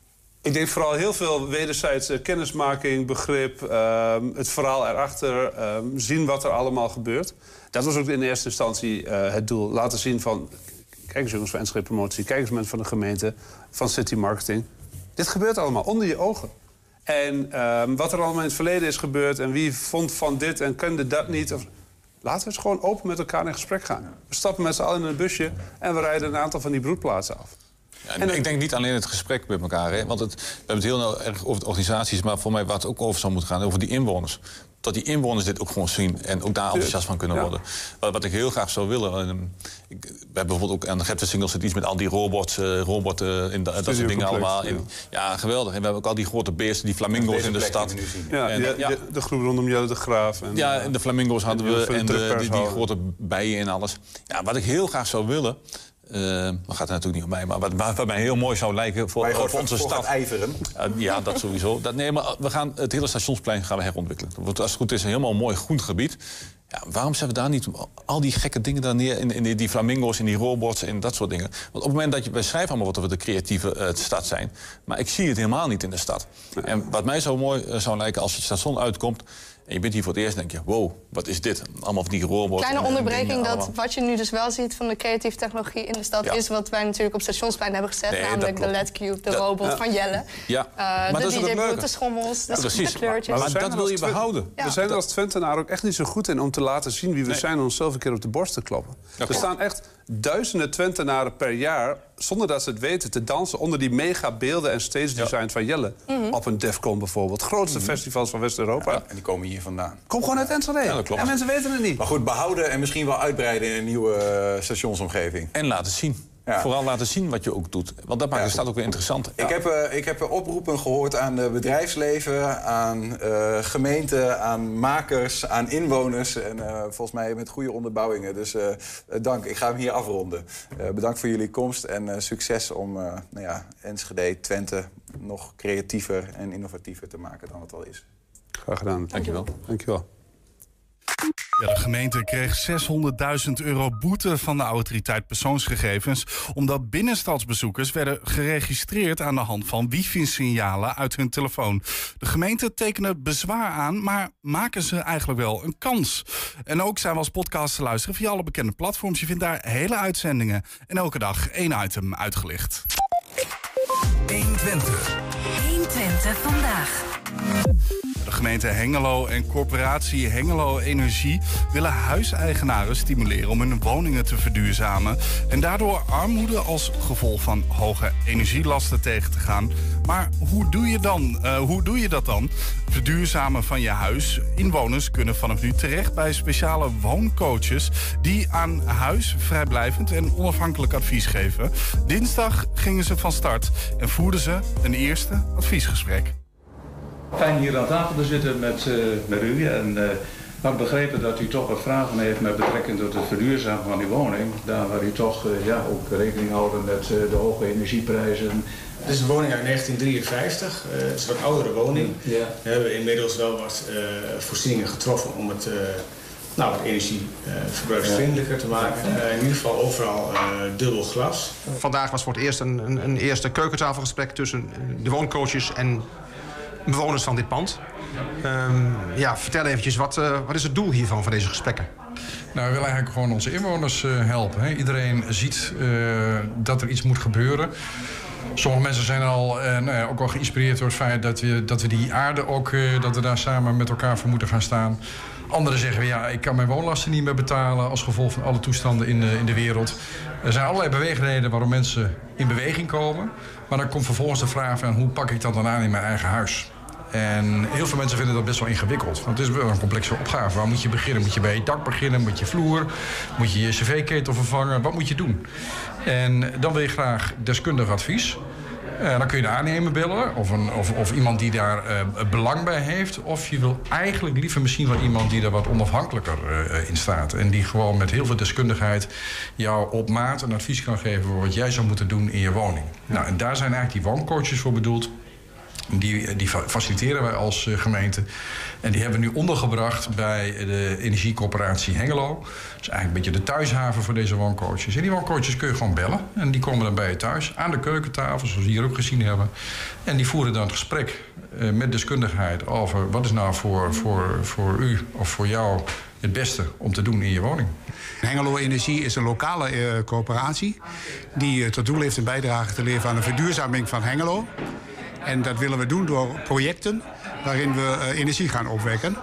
Ik denk vooral heel veel wederzijdse kennismaking, begrip, ehm, het verhaal erachter, ehm, zien wat er allemaal gebeurt. Dat was ook in eerste instantie eh, het doel. Laten zien van, kijk eens jongens van Enschede Promotie, kijk eens mensen van de gemeente, van City Marketing. Dit gebeurt allemaal onder je ogen. En ehm, wat er allemaal in het verleden is gebeurd en wie vond van dit en kende dat niet. Of, laten we eens gewoon open met elkaar in gesprek gaan. We stappen met z'n allen in een busje en we rijden een aantal van die broedplaatsen af. Ja, en ik denk niet alleen het gesprek met elkaar. Hè? Want het, we hebben het heel nou erg over de organisaties... maar voor mij waar het ook over zou moeten gaan, over die inwoners. Dat die inwoners dit ook gewoon zien en ook daar enthousiast van kunnen Ja. worden. Wat, wat ik heel graag zou willen... ehm, ik, we hebben bijvoorbeeld ook aan de Gepte Singles zit iets met al die robots... eh robotten en da- dat soort dingen allemaal. ja. Geweldig. En we hebben ook al die grote beesten, die flamingo's in de stad. Ja, En, die- ja, de, de groep rondom Jelle de Graaf. En, ja, eh, en de flamingo's hadden we en de, die, die grote bijen en alles. Ja, wat ik heel graag zou willen... eh dat gaat er natuurlijk niet om mij, maar wat, wat mij heel mooi zou lijken voor, voor onze voor stad. ijveren. Ja, ja, dat sowieso. Dat, nee, maar we gaan het hele stationsplein gaan we herontwikkelen. Dat wordt als het goed is een helemaal mooi groen gebied. Ja, waarom zetten we daar niet al die gekke dingen daar neer... in, in die, die flamingo's en die robots en dat soort dingen? Want op het moment dat je... wij schrijven allemaal wat we de creatieve eh, stad zijn... maar ik zie het helemaal niet in de stad. En wat mij zo mooi eh, zou lijken als het station uitkomt... en je bent hier voor het eerst denk je... wow, wat is dit? Allemaal van die robots. Kleine onderbreking dat wat je nu dus wel ziet van de creatieve technologie in de stad... Ja. is wat wij natuurlijk op stationsplein hebben gezet. Nee, namelijk de. LED-cube, de Dat- robot ja. van Jelle. Ja, Eh, maar de DJ-boot, de schommels, de, precies. de kleurtjes. Maar dat wil je behouden. We zijn er als Twentenaar ook echt niet zo goed in om te laten zien wie we Nee. zijn... en onszelf een keer op de borst te kloppen. er staan echt duizenden Twentenaren per jaar... zonder dat ze het weten, te dansen onder die mega beelden en stage designs van Jelle. Mhm. Op een Defcon bijvoorbeeld. Grootste festivals van West-Europa. En die komen hier vandaan. Kom gewoon uit Enschede. Ja, dat klopt. En mensen weten het niet. Maar goed, behouden en misschien wel uitbreiden in een nieuwe eh, stationsomgeving. En laten zien. Ja. Vooral laten zien wat je ook doet. Want dat maakt de stad ook weer interessant. Ik, heb, eh, ik heb oproepen gehoord aan het bedrijfsleven, aan eh, gemeenten, aan makers, aan inwoners. En eh, volgens mij met goede onderbouwingen. Dus dank. Ik ga hem hier afronden. Eh, bedankt voor jullie komst en eh, succes om eh, nou ja, Enschede, Twente nog creatiever en innovatiever te maken dan het al is. Graag gedaan. Dankjewel. Dankjewel. Ja, de gemeente kreeg 600.000 euro boete van de autoriteit persoonsgegevens... omdat binnenstadsbezoekers werden geregistreerd aan de hand van wifi-signalen uit hun telefoon. De gemeente tekende bezwaar aan, maar maken ze eigenlijk wel een kans? En ook zijn we als podcast te luisteren via alle bekende platforms. Je vindt daar hele uitzendingen en elke dag één item uitgelicht. 120. 120 vandaag. De gemeente Hengelo en corporatie Hengelo Energie willen huiseigenaren stimuleren om hun woningen te verduurzamen en daardoor armoede als gevolg van hoge energielasten tegen te gaan. Maar hoe doe je, dan, eh, hoe doe je dat dan? Verduurzamen van je huis. Inwoners kunnen vanaf nu terecht bij speciale wooncoaches die aan huis vrijblijvend en onafhankelijk advies geven. Dinsdag gingen ze van start en voerden ze een eerste adviesgesprek. Fijn hier aan tafel te zitten met, eh, met u. En eh, ik heb begrepen dat u toch wat vragen heeft met betrekking tot het verduurzamen van uw woning. Daar waar u toch eh, ja, ook rekening houden met eh, de hoge energieprijzen. Het is een woning uit 1953. eh, het is een wat oudere woning. Ja. We hebben inmiddels wel wat eh, voorzieningen getroffen om het eh, nou, wat energieverbruiksvriendelijker te maken. In ieder geval overal eh, dubbel glas. Vandaag was voor het eerst een, een, een eerste keukentafelgesprek tussen de wooncoaches en bewoners van dit pand. Ehm, ja, vertel eventjes, wat, eh, wat is het doel hiervan, van deze gesprekken? Nou, we willen eigenlijk gewoon onze inwoners eh, helpen. Hè. Iedereen ziet eh, dat er iets moet gebeuren. Sommige mensen zijn al, eh, nou ook al geïnspireerd door het feit dat we, dat we die aarde ook, eh, dat we daar samen met elkaar voor moeten gaan staan. Anderen zeggen, ja, ik kan mijn woonlasten niet meer betalen als gevolg van alle toestanden in in de wereld. Er zijn allerlei beweegredenen waarom mensen in beweging komen. Maar dan komt vervolgens de vraag van, hoe pak ik dat dan aan in mijn eigen huis? En heel veel mensen vinden dat best wel ingewikkeld. Want het is wel een complexe opgave. Waar moet je beginnen? Moet je bij je dak beginnen? Moet je vloer? Moet je je cv-ketel vervangen? Wat moet je doen? En dan wil je graag deskundig advies. Uh, dan kun je de aannemer bellen of, een, of, of iemand die daar uh, belang bij heeft. Of je wil eigenlijk liever misschien wel iemand die er wat onafhankelijker uh, in staat. En die gewoon met heel veel deskundigheid jou op maat een advies kan geven voor wat jij zou moeten doen in je woning. Nou, en daar zijn eigenlijk die wooncoaches voor bedoeld. Die, die faciliteren wij als uh, gemeente. En die hebben we nu ondergebracht bij de Energiecoöperatie Hengelo. Dat is eigenlijk een beetje de thuishaven voor deze wooncoaches. En die wooncoaches kun je gewoon bellen. En die komen dan bij je thuis aan de keukentafel, zoals we hier ook gezien hebben. En die voeren dan het gesprek uh, met deskundigheid over wat is nou voor, voor, voor u of voor jou het beste om te doen in je woning. Hengelo Energie is een lokale uh, coöperatie die tot doel heeft een bijdrage te leveren aan de verduurzaming van Hengelo. En dat willen we doen door projecten waarin we uh, energie gaan opwekken.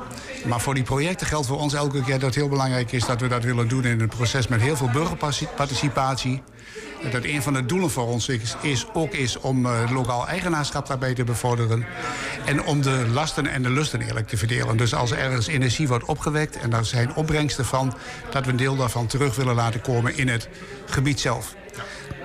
Maar voor die projecten geldt voor ons elke keer dat het heel belangrijk is dat we dat willen doen in een proces met heel veel burgerparticipatie. Dat een van de doelen voor ons is, ook is om uh, lokaal eigenaarschap daarbij te bevorderen. En om de lasten en de lusten eerlijk te verdelen. Dus als er ergens energie wordt opgewekt en daar zijn opbrengsten van, dat we een deel daarvan terug willen laten komen in het gebied zelf.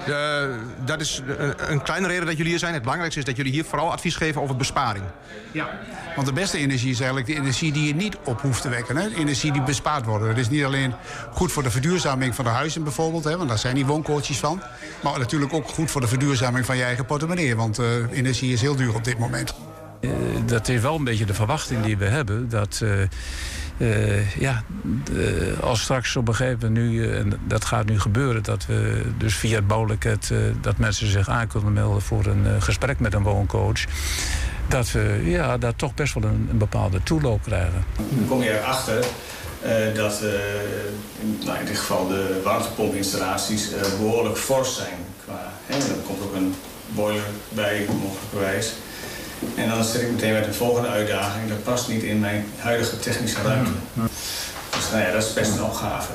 Uh, dat is een, een kleine reden dat jullie hier zijn. Het belangrijkste is dat jullie hier vooral advies geven over besparing. Ja. Want de beste energie is eigenlijk de energie die je niet op hoeft te wekken. Hè? Energie die bespaard wordt. Dat is niet alleen goed voor de verduurzaming van de huizen bijvoorbeeld. Hè? Want daar zijn die wooncoaches van. Maar natuurlijk ook goed voor de verduurzaming van je eigen portemonnee. Want uh, energie is heel duur op dit moment. Uh, dat is wel een beetje de verwachting die we hebben. Dat... Uh, ja, de, als straks op een gegeven moment nu, en dat gaat nu gebeuren, dat we dus via het bouwlijkhet, uh, dat mensen zich aan kunnen melden voor een uh, gesprek met een wooncoach. Dat we ja, daar toch best wel een, bepaalde toeloop krijgen. Dan kom je erachter dat in, nou, in dit geval de warmtepompinstallaties behoorlijk fors zijn. Qua, hè, er komt ook een boiler bij, mogelijkerwijs. En dan zit ik meteen met een volgende uitdaging. Dat past niet in mijn huidige technische ruimte. Dus nou ja, dat is best een opgave.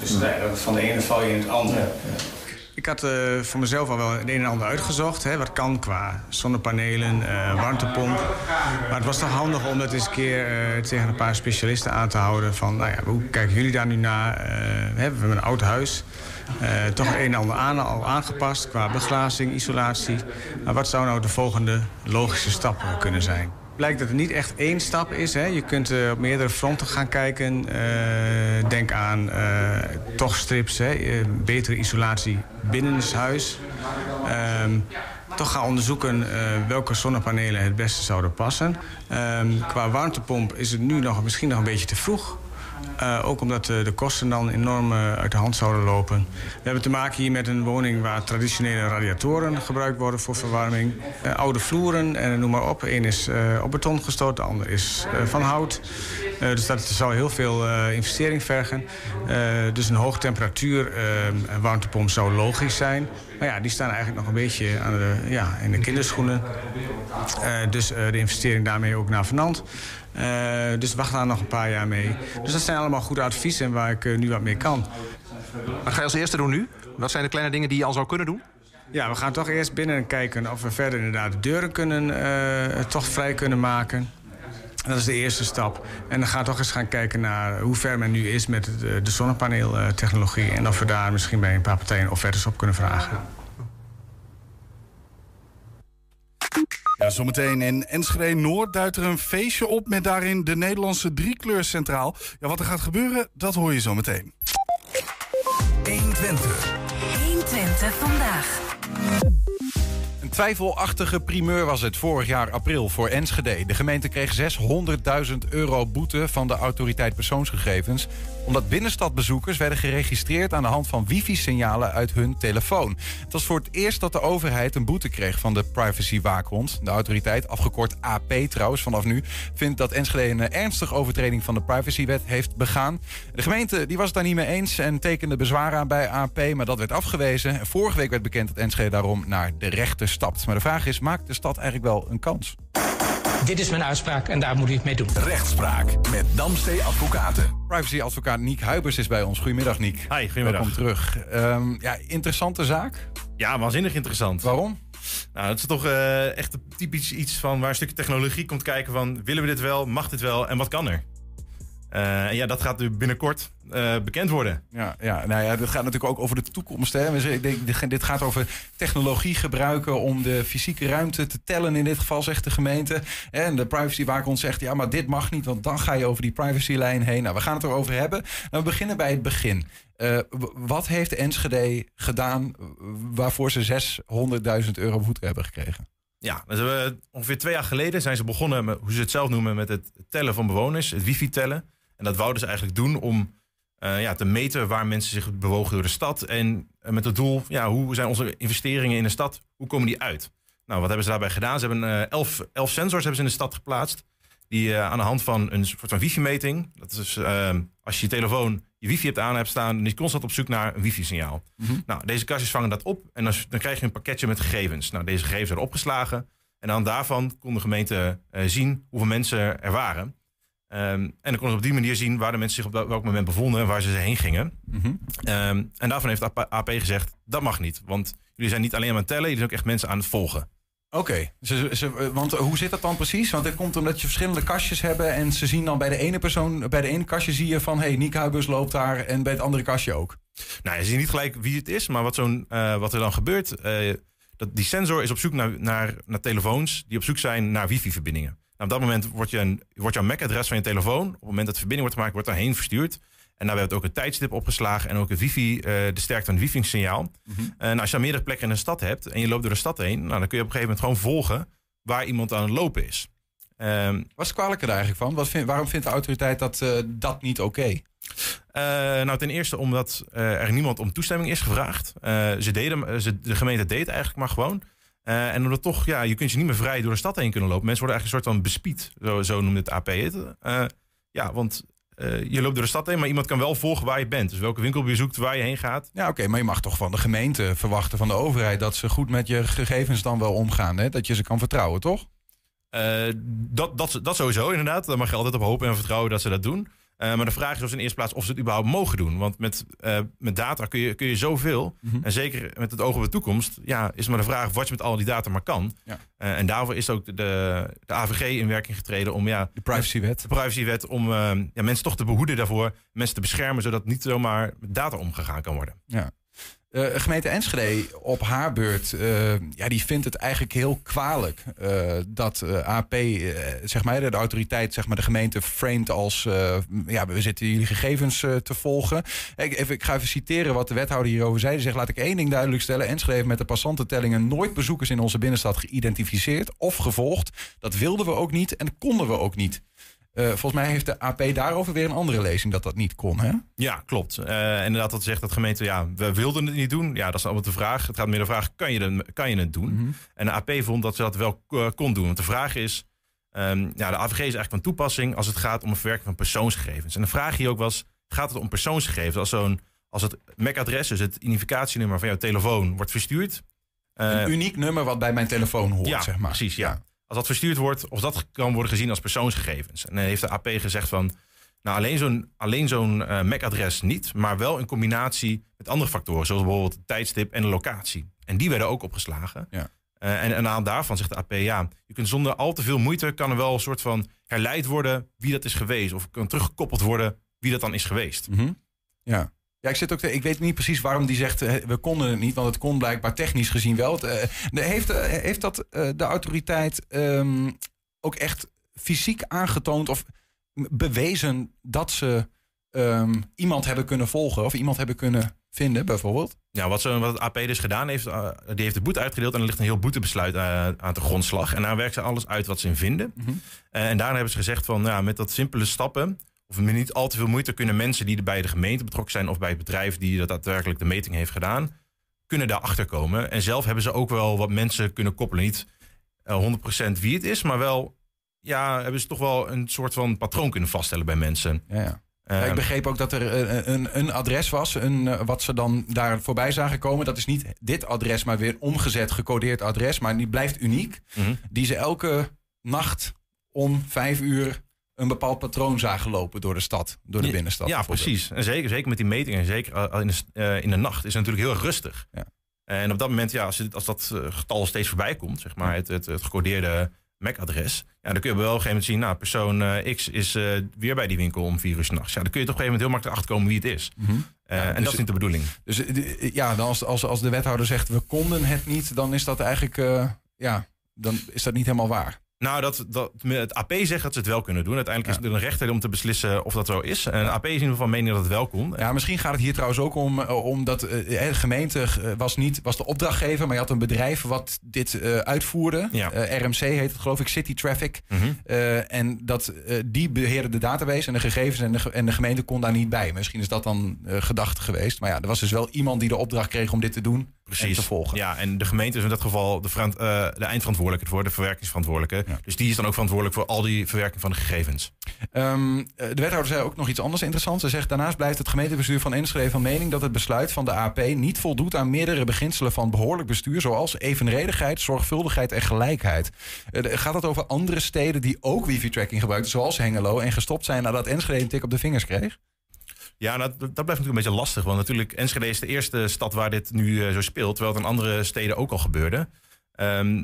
Dus nou ja, van de ene val je in het andere. Ik had uh, voor mezelf al wel het een en ander uitgezocht. Hè, wat kan qua zonnepanelen, uh, warmtepomp. Maar het was toch handig om dat eens een keer uh, tegen een paar specialisten aan te houden. Van, nou ja, hoe kijken jullie daar nu naar? we hebben een oud huis. Uh, toch het een en ander aan, al aangepast qua beglazing, isolatie. Maar wat zou nou de volgende logische stap kunnen zijn? Blijkt dat het niet echt één stap is. Hè. Je kunt uh, op meerdere fronten gaan kijken. Uh, denk aan toch strips, hè. betere isolatie binnenshuis. Um, toch gaan onderzoeken welke zonnepanelen het beste zouden passen. Um, qua warmtepomp is het nu nog, misschien nog een beetje te vroeg. Uh, ook omdat uh, de kosten dan enorm uh, uit de hand zouden lopen. We hebben te maken hier met een woning waar traditionele radiatoren gebruikt worden voor verwarming. oude vloeren en noem maar op. Eén is op beton gestoten, de ander is van hout. dus dat zal heel veel investering vergen. dus een hoge temperatuur warmtepomp zou logisch zijn. Maar ja, die staan eigenlijk nog een beetje aan de, ja, in de kinderschoenen. dus de investering daarmee ook naar vanant. Uh, dus we gaan daar nog een paar jaar mee. Dus dat zijn allemaal goede adviezen waar ik uh, nu wat mee kan. Wat ga je als eerste doen nu? Wat zijn de kleine dingen die je al zou kunnen doen? Ja, we gaan toch eerst binnen kijken of we verder inderdaad de deuren kunnen, uh, toch vrij kunnen maken. Dat is de eerste stap. En dan gaan we toch eens gaan kijken naar hoe ver men nu is met de, de zonnepaneeltechnologie. En of we daar misschien bij een paar partijen offertes op kunnen vragen. Ja, zometeen in Enschede Noord duidt er een feestje op met daarin de Nederlandse driekleurcentraal. Ja, wat er gaat gebeuren, dat hoor je zometeen. 120. 120 vandaag. Twijfelachtige primeur was het vorig jaar april voor Enschede. De gemeente kreeg 600.000 euro boete van de autoriteit persoonsgegevens... omdat binnenstadbezoekers werden geregistreerd aan de hand van wifi-signalen uit hun telefoon. Het was voor het eerst dat de overheid een boete kreeg van de privacywaakhond. De autoriteit, afgekort AP trouwens vanaf nu... vindt dat Enschede een ernstige overtreding van de privacywet heeft begaan. De gemeente die was het daar niet mee eens en tekende bezwaar aan bij AP... maar dat werd afgewezen. Vorige week werd bekend dat Enschede daarom naar de rechter Maar de vraag is, maakt de stad eigenlijk wel een kans? Dit is mijn uitspraak en daar moet u het mee doen. Rechtspraak met Damstee Advocaten. Privacyadvocaat Niek Huibers is bij ons. Goedemiddag, Niek. Hi, goedemiddag. Welkom terug. Ehm, ja, interessante zaak. Ja, waanzinnig interessant. Waarom? Nou, het is toch eh, echt typisch iets van waar een stukje technologie komt kijken van... willen we dit wel, mag dit wel en wat kan er? Eh, en ja, dat gaat nu binnenkort eh, bekend worden. Ja, ja, nou ja, dat gaat natuurlijk ook over de toekomst. Hè. Ik denk, dit- gaat over technologie gebruiken om de fysieke ruimte te tellen. In dit geval zegt de gemeente. En de privacywaakhond zegt, ja, maar dit mag niet, want dan ga je over die privacylijn heen. Nou, we gaan het erover hebben. Nou, we beginnen bij het begin. Eh, wat heeft Enschede gedaan waarvoor ze 600.000 euro boete hebben gekregen? Ja, dus we, ongeveer twee jaar geleden zijn ze begonnen, met, hoe ze het zelf noemen, met het tellen van bewoners, het wifi tellen. En dat wouden ze eigenlijk doen om eh, ja, te meten waar mensen zich bewogen door de stad. En eh, met het doel, ja, hoe zijn onze investeringen in de stad, hoe komen die uit? Nou, wat hebben ze daarbij gedaan? Ze hebben eh, elf, elf sensors hebben ze in de stad geplaatst. Die aan de hand van een soort van wifi-meting. Dat is als je je telefoon je wifi hebt aan hebt staan, dan is constant op zoek naar een wifi-signaal. Nou, deze kastjes vangen dat op en dan, dan krijg je een pakketje met gegevens. Nou, deze gegevens werden opgeslagen. En aan daarvan kon de gemeente zien hoeveel mensen er waren. Ehm, en dan konden ze op die manier zien waar de mensen zich op wel- welk moment bevonden en waar ze heen gingen. Ehm, en daarvan heeft AP, AP gezegd, dat mag niet. Want jullie zijn niet alleen aan het tellen, jullie zijn ook echt mensen aan het volgen. Oké, ze- eh, want hoe zit dat dan precies? Want het komt omdat je verschillende kastjes hebben en ze zien dan bij de ene persoon, bij de ene kastje zie je van, hé, hey, Niek Huibers loopt daar en bij het andere kastje ook. Nou, je ziet niet gelijk wie het is, maar wat, zo'n, eh, wat er dan gebeurt... eh, dat die sensor is op zoek naar, naar, naar telefoons die op zoek zijn naar wifi-verbindingen. Nou, op dat moment wordt, je een, wordt jouw MAC-adres van je telefoon... op het moment dat de verbinding wordt gemaakt, wordt daarheen verstuurd. En daar werd ook een tijdstip opgeslagen en ook het wifi, eh, de sterkte van het wifi-signaal. En nou, als je meerdere plekken in een stad hebt en je loopt door de stad heen... Nou, dan kun je op een gegeven moment gewoon volgen waar iemand aan het lopen is. Ehm, Wat is het kwalijke daar eigenlijk van? Wat vind- waarom vindt de autoriteit dat, eh, dat niet oké? Eh, nou, ten eerste omdat er niemand om toestemming is gevraagd. Ze deden, ze, de gemeente deed eigenlijk maar gewoon. Eh, en omdat toch, ja, je kunt je niet meer vrij door de stad heen kunnen lopen. Mensen worden eigenlijk een soort van bespied. Zo, zo noemde het AP het. Eh, ja, want eh, je loopt door de stad heen, maar iemand kan wel volgen waar je bent. Dus welke winkel je zoekt, waar je heen gaat. Ja, oké, maar je mag toch van de gemeente verwachten, van de overheid, dat ze goed met je gegevens dan wel omgaan. Hè? Dat je ze kan vertrouwen, toch? Dat, dat, dat sowieso inderdaad. Daar mag je altijd op hopen en vertrouwen dat ze dat doen. Eh, maar de vraag is dus in de eerste plaats of ze het überhaupt mogen doen. Want met, eh, met data kun je, kun je zoveel. En zeker met het oog op de toekomst ja, is maar de vraag wat je met al die data maar kan. Ja. Eh, en daarvoor is ook de, de AVG in werking getreden om ja, De privacywet. de privacywet om ja, mensen toch te behoeden daarvoor, mensen te beschermen, zodat niet zomaar met data omgegaan kan worden. Ja. Eh, gemeente Enschede op haar beurt, eh, ja, die vindt het eigenlijk heel kwalijk eh, dat AP, zeg maar, de, autoriteit, zeg maar, de gemeente framed als, ja, we zitten jullie gegevens te volgen. Ik, even, ik ga even citeren wat de wethouder hierover zei. Hij zegt, laat ik één ding duidelijk stellen. Enschede heeft met de passantentellingen nooit bezoekers in onze binnenstad geïdentificeerd of gevolgd. Dat wilden we ook niet en konden we ook niet. Eh, volgens mij heeft de AP daarover weer een andere lezing dat dat niet kon, hè? Ja, klopt. Eh, inderdaad, dat zegt dat gemeente, ja, we wilden het niet doen. Ja, dat is allemaal de vraag. Het gaat meer de vraag, kan je, het, kan je het doen? En de AP vond dat ze dat wel eh, kon doen. Want de vraag is, ehm, ja, de AVG is eigenlijk van toepassing als het gaat om een verwerking van persoonsgegevens. En de vraag hier ook was, gaat het om persoonsgegevens? Als, zo'n, als het MAC-adres, dus het identificatienummer van jouw telefoon, wordt verstuurd... Een uniek nummer wat bij mijn telefoon hoort, ja, zeg maar. precies, ja. Als dat verstuurd wordt, of dat kan worden gezien als persoonsgegevens. En dan heeft de AP gezegd van, nou alleen zo'n, alleen zo'n eh, MAC-adres niet, maar wel in combinatie met andere factoren, zoals bijvoorbeeld het tijdstip en de locatie. En die werden ook opgeslagen. Ja. Eh, en, en aan daarvan zegt de AP, ja, je kunt zonder al te veel moeite, kan er wel een soort van herleid worden wie dat is geweest. Of kan teruggekoppeld worden wie dat dan is geweest. Mhm. Ja. Ja, ik, zit ook te, ik weet niet precies waarom die zegt, eh, we konden het niet, want het kon blijkbaar technisch gezien wel. Het, eh, heeft, eh, heeft dat de autoriteit ehm, ook echt fysiek aangetoond of bewezen dat ze ehm, iemand hebben kunnen volgen of iemand hebben kunnen vinden, bijvoorbeeld? Ja, wat, zo, wat het AP dus gedaan heeft, die heeft de boete uitgedeeld en er ligt een heel boetebesluit aan de grondslag. En daar werken ze alles uit wat ze in vinden. Eh, en daarna hebben ze gezegd van, ja, met dat simpele stappen, of met niet al te veel moeite, kunnen mensen die er bij de gemeente betrokken zijn of bij het bedrijf die dat daadwerkelijk de meting heeft gedaan, kunnen daarachter komen. En zelf hebben ze ook wel wat mensen kunnen koppelen. Niet eh, 100% wie het is, maar wel, ja, hebben ze toch wel een soort van patroon kunnen vaststellen bij mensen. Ja, ja. Ik Ehm, begreep ook dat er een, een, een adres was, een, eh, wat ze dan daar voorbij zagen komen. Dat is niet dit adres, maar weer omgezet, gecodeerd adres. Maar die blijft uniek. Mhm. Die ze elke nacht om vijf uur een bepaald patroon zagen lopen door de stad, door de Ja, binnenstad. Ja, precies. En zeker, zeker met die metingen, zeker eh, in de, eh, in de nacht, is het natuurlijk heel erg rustig. En op dat moment, ja, als, het- als dat eh, getal steeds voorbij komt, zeg maar, het, het, het gecodeerde MAC-adres, ja, dan kun je wel op een gegeven moment zien, nou, persoon X is weer bij die winkel om vier uur s'nachts. Ja, dan kun je toch op een gegeven moment heel makkelijk achterkomen wie het is. Mhm. Ja, en dus- dat is niet de bedoeling. Dus ja, dan als, als, als de wethouder zegt we konden het niet, dan is dat eigenlijk, ja, dan is dat niet helemaal waar. Nou, dat, dat, het AP zegt dat ze het wel kunnen doen. Uiteindelijk is er een rechter om te beslissen of dat zo is. En AP is in ieder geval mening dat het wel kon. Ja, misschien gaat het hier trouwens ook om, eh, om dat eh, de gemeente eh, was, niet, was de opdrachtgever, maar je had een bedrijf wat dit eh, uitvoerde. Ja. Eh, RMC heet het geloof ik, City Traffic. Mhm. Eh, en dat, eh, die beheerde de database en de gegevens en de, en de gemeente kon daar niet bij. Misschien is dat dan eh gedachte geweest. Maar ja, er was dus wel iemand die de opdracht kreeg om dit te doen en te volgen. Ja, en de gemeente is in dat geval de, eh, de eindverantwoordelijke voor, de verwerkingsverantwoordelijke. Dus die is dan ook verantwoordelijk voor al die verwerking van de gegevens. Ehm, eh, de wethouder zei ook nog iets anders interessants. Hij zegt daarnaast blijft het gemeentebestuur van Enschede van mening dat het besluit van de AP niet voldoet aan meerdere beginselen van behoorlijk bestuur, zoals evenredigheid, zorgvuldigheid en gelijkheid. Eh, gaat het over andere steden die ook wifi-tracking gebruiken, zoals Hengelo, en gestopt zijn nadat Enschede een tik op de vingers kreeg? Ja, nou, dat, dat blijft natuurlijk een beetje lastig. Want natuurlijk, Enschede is de eerste stad waar dit nu eh, zo speelt. Terwijl het in andere steden ook al gebeurde. Ehm,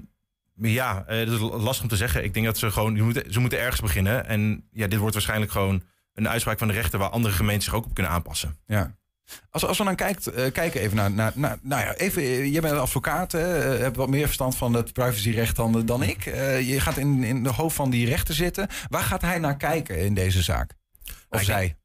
maar ja, eh, het is lastig om te zeggen. Ik denk dat ze gewoon, ze moeten, ze moeten ergens beginnen. En ja, dit wordt waarschijnlijk gewoon een uitspraak van de rechter... waar andere gemeenten zich ook op kunnen aanpassen. Ja. Als, als we dan kijkt, eh, kijken even naar, naar, naar nou ja, even, eh, jij bent een advocaat, hè, eh, hebt wat meer verstand van het privacyrecht dan, dan ik. Eh, je gaat in, in de hoofd van die rechter zitten. Waar gaat hij naar kijken in deze zaak? Of ik- zij?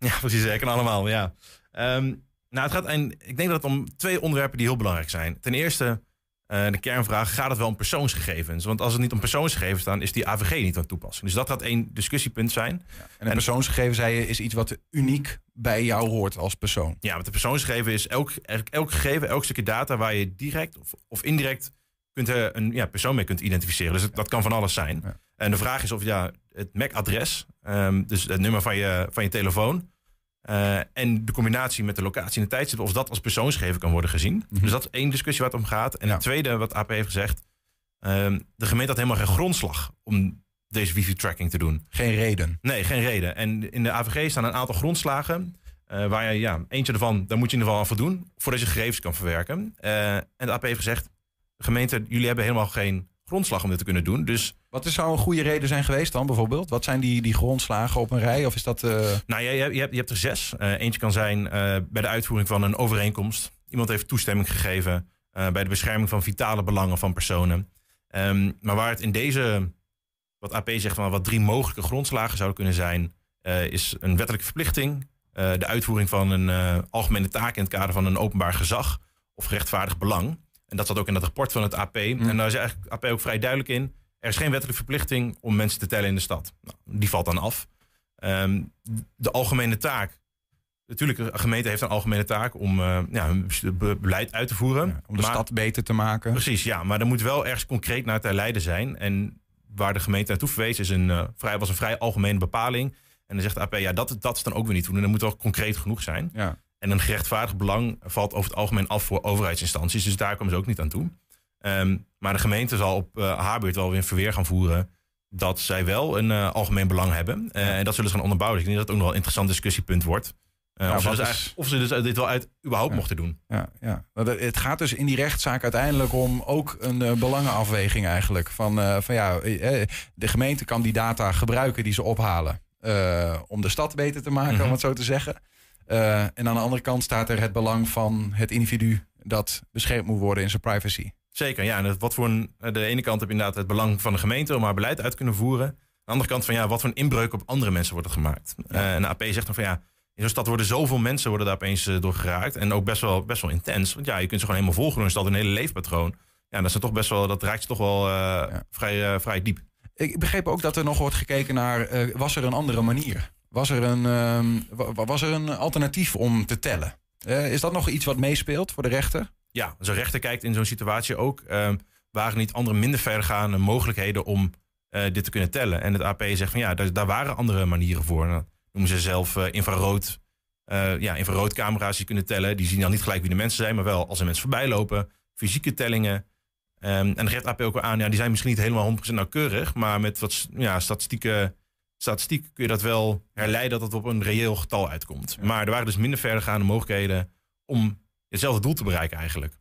Ja, precies. Zeker allemaal, ja. Ehm, nou, het gaat, en ik denk dat het om twee onderwerpen die heel belangrijk zijn. Ten eerste, eh, de kernvraag, gaat het wel om persoonsgegevens? Want als het niet om persoonsgegevens staat, is die AVG niet van toepassing. Dus dat gaat één discussiepunt zijn. En een persoonsgegeven, zei je, is iets wat uniek bij jou hoort als persoon. Ja, want de persoonsgegeven is elk, elk gegeven, elk stukje data waar je direct of, of indirect kunt, eh, een ja, persoon mee kunt identificeren. Dus het- dat kan van alles zijn. En de vraag is of ja, het MAC-adres, ehm, dus het nummer van je, van je telefoon, eh, en de combinatie met de locatie en de tijdstip, of dat als persoonsgegeven kan worden gezien. Dus dat is één discussie waar het om gaat. En het tweede, wat AP heeft gezegd, ehm, de gemeente had helemaal geen grondslag om deze wifi-tracking te doen. Geen reden. Nee, geen reden. En in de AVG staan een aantal grondslagen. eh, waar je, ja, eentje ervan, daar moet je in ieder geval aan voldoen. Voordat je gegevens kan verwerken. Eh, en de AP heeft gezegd: de gemeente, jullie hebben helemaal geen grondslag om dit te kunnen doen. Dus. Wat is zou een goede reden zijn geweest dan bijvoorbeeld? Wat zijn die, die grondslagen op een rij? Of is dat. eh, Nou, je, je, hebt- je, hebt, er zes. Eh, eentje kan zijn eh, bij de uitvoering van een overeenkomst. Iemand heeft toestemming gegeven bij de bescherming van vitale belangen van personen. Ehm, maar waar het in deze, wat AP zegt, van wat drie mogelijke grondslagen zouden kunnen zijn, is een wettelijke verplichting, de uitvoering van een algemene taak in het kader van een openbaar gezag of gerechtvaardigd belang. En dat zat ook in dat rapport van het AP. En daar is eigenlijk AP ook vrij duidelijk in. Er is geen wettelijke verplichting om mensen te tellen in de stad. Nou, die valt dan af. Ehm, de algemene taak. Natuurlijk, een gemeente heeft een algemene taak om eh, ja, hun be- be- beleid uit te voeren. om de Maar- stad beter te maken? Precies, ja. Maar er moet wel ergens concreet naar te leiden zijn. En waar de gemeente naartoe verwees is een, eh, vrij, was een vrij algemene bepaling. En dan zegt de AP, ja, dat, dat is dan ook weer niet doen. En dat moet wel concreet genoeg zijn. Ja. En een gerechtvaardigd belang valt over het algemeen af voor overheidsinstanties. Dus daar komen ze ook niet aan toe. Ehm, maar de gemeente zal op eh, haar beurt wel weer een verweer gaan voeren dat zij wel een eh, algemeen belang hebben. Eh, En dat zullen ze gaan onderbouwen. Dus ik denk dat het ook nog wel een interessant discussiepunt wordt. Ja, of, ze dus is- of ze dus dit wel uit überhaupt mochten doen. Ja, ja. Het gaat dus in die rechtszaak uiteindelijk om ook een belangenafweging eigenlijk. Van, van ja, de gemeente kan die data gebruiken die ze ophalen. om de stad beter te maken, Mhm. om het zo te zeggen. En aan de andere kant staat er het belang van het individu dat beschermd moet worden in zijn privacy. Zeker, ja. En wat voor een, eh, de ene kant heb je inderdaad het belang van de gemeente om haar beleid uit te kunnen voeren. Aan de andere kant van ja, wat voor een inbreuk op andere mensen wordt er gemaakt. Eh, en de AP zegt dan van ja, in zo'n stad worden zoveel mensen worden daar opeens eh, door geraakt. En ook best wel, best wel intens. Want ja, je kunt ze gewoon helemaal volgen door een stad, een hele leefpatroon. Ja, dat, is dan toch best wel, dat raakt ze toch wel vrij, vrij diep. Ik begreep ook dat er nog wordt gekeken naar, was er een andere manier? Was er een, ehm, wa- wa- was er een alternatief om te tellen? Is dat nog iets wat meespeelt voor de rechter? Ja, zo'n rechter kijkt in zo'n situatie ook... ehm, waren niet andere minder verdergaande mogelijkheden om eh, dit te kunnen tellen. En het AP zegt van ja, daar, daar waren andere manieren voor. Nou, noemen ze zelf eh, infrarood. eh, ja, infraroodcamera's die kunnen tellen. Die zien dan niet gelijk wie de mensen zijn, maar wel als er mensen voorbij lopen. Fysieke tellingen. Ehm, en dan geeft AP ook wel aan, ja, die zijn misschien niet helemaal 100% nauwkeurig. Maar met wat ja, statistieke, statistiek kun je dat wel herleiden dat het op een reëel getal uitkomt. Maar er waren dus minder verdergaande mogelijkheden om hetzelfde doel te bereiken eigenlijk.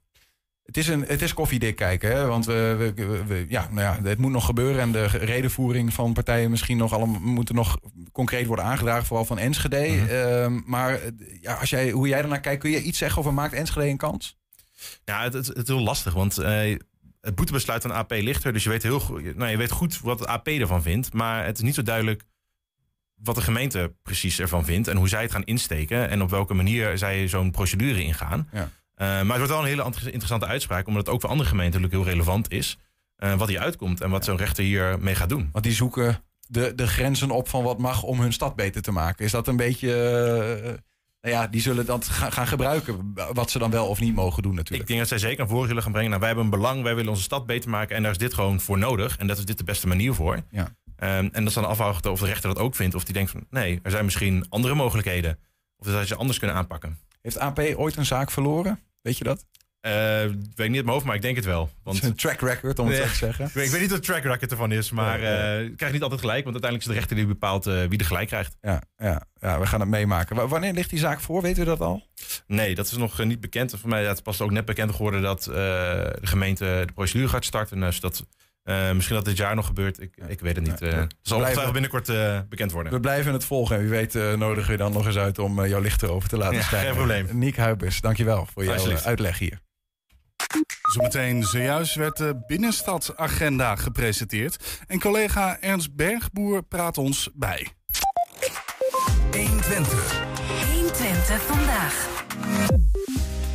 Het is, een, het is koffiedik kijken, hè? want we, we, ja, nou ja, het moet nog gebeuren. En de redenvoering van partijen misschien nog allemaal moeten nog concreet worden aangedragen, vooral van Enschede. Ehm, maar ja, als jij, hoe jij ernaar kijkt, kun je iets zeggen over maakt Enschede een kans? Ja, het, het, het is heel lastig, want eh, het boetebesluit van AP ligt er. Dus je weet, heel, goed- nou, je weet goed wat de AP ervan vindt. Maar het is niet zo duidelijk wat de gemeente precies ervan vindt. En hoe zij het gaan insteken. En op welke manier zij zo'n procedure ingaan. Ja. Eh, maar het wordt wel een hele ant- interessante uitspraak. Omdat het ook voor andere gemeenten natuurlijk heel relevant is. eh, wat hier uitkomt en wat zo'n rechter hier mee gaat doen. Want die zoeken de, de grenzen op van wat mag om hun stad beter te maken. Is dat een beetje... eh, nou ja, die zullen dat gaan, gaan gebruiken, wat ze dan wel of niet mogen doen natuurlijk. Ik denk dat zij zeker naar voren zullen gaan brengen. Nou, wij hebben een belang, wij willen onze stad beter maken. En daar is dit gewoon voor nodig. En dat is dit de beste manier voor. Ja. Ehm, en dat is dan afhankelijk of de rechter dat ook vindt. Of die denkt van nee, er zijn misschien andere mogelijkheden. Of dat ze anders kunnen aanpakken. Heeft AP ooit een zaak verloren? Weet je dat? Eh, weet ik niet uit mijn hoofd, maar ik denk het wel. Want... Een track record, om het Nee, zo te zeggen. Ik weet, ik weet niet wat track record ervan is, maar ja. eh, ik krijg niet altijd gelijk. Want uiteindelijk is de rechter die bepaalt eh, wie er gelijk krijgt. Ja, ja, ja, we gaan het meemaken. Wa- Wanneer ligt die zaak voor? Weten we dat al? Nee, dat is nog niet bekend. Voor mij ja, het is pas ook net bekend geworden dat de gemeente de procedure gaat starten. Dus dat, eh, misschien dat dit jaar nog gebeurt. Ik, ik weet het niet. Eh, het zal ongetwijfeld binnenkort eh, bekend worden. We blijven het volgen. En wie weet eh, nodigen we je dan nog eens uit om jouw licht erover te laten Ja, schijnen. geen probleem. Niek Huibers, dankjewel voor jouw eh, uitleg hier. Zometeen zojuist werd de binnenstadsagenda gepresenteerd. En collega Ernst Bergboer praat ons bij. 120. 120 vandaag.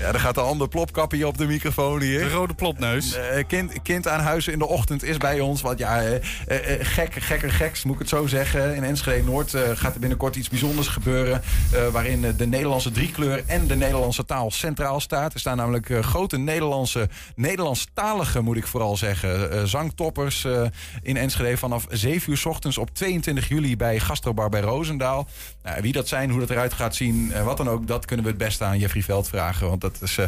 Ja, er gaat een ander plopkapje op de microfoon hier. De rode plopneus. Eh, kind, kind aan huis in de ochtend is bij ons. Want ja, eh, eh, eh, gek, gekker geks, moet ik het zo zeggen. In Enschede Noord gaat er binnenkort iets bijzonders gebeuren. waarin de Nederlandse driekleur en de Nederlandse taal centraal staat. Er staan namelijk grote Nederlandse, Nederlandstalige, moet ik vooral zeggen, zangtoppers in Enschede vanaf 7 uur 's ochtends op 22 juli bij Gastrobar bij Roosendaal. Nou, wie dat zijn, hoe dat eruit gaat zien, eh, wat dan ook, dat kunnen we het beste aan Jeffrey Veld vragen. Want dat is eh,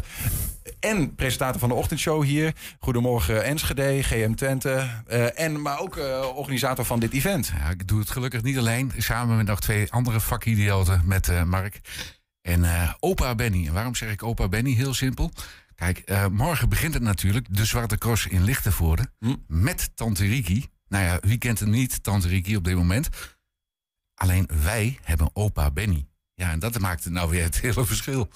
en presentator van de ochtendshow hier. Goedemorgen Enschede, GM Twente. eh, en, maar ook organisator van dit event. Ja, ik doe het gelukkig niet alleen. Samen met nog twee andere vakidioten met Mark. En opa Benny. En waarom zeg ik opa Benny? Heel simpel. Kijk, morgen begint het natuurlijk. De Zwarte Cross in Lichtenvoorde. Met Tante Riki. Nou ja, wie kent hem niet, Tante Riki op dit moment? Alleen wij hebben opa Benny. Ja, en dat maakt nou weer het hele verschil.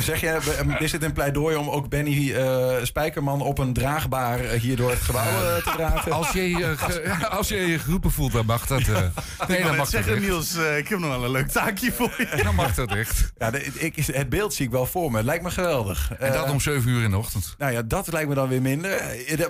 Zeg je, eh, is dit een pleidooi om ook Benny eh, Spijkerman op een draagbaar eh, hier door het gebouw eh, te dragen? Als je je, ge- als je je geroepen voelt, dan mag dat. eh, nee, dan mag dat zeggen. Niels, ik heb nog wel een leuk taakje voor je. Dan mag dat echt. Ja, de- ik, het beeld zie ik wel voor me. Het lijkt me geweldig. En dat om 7 uur in de ochtend. Nou ja, dat lijkt me dan weer minder.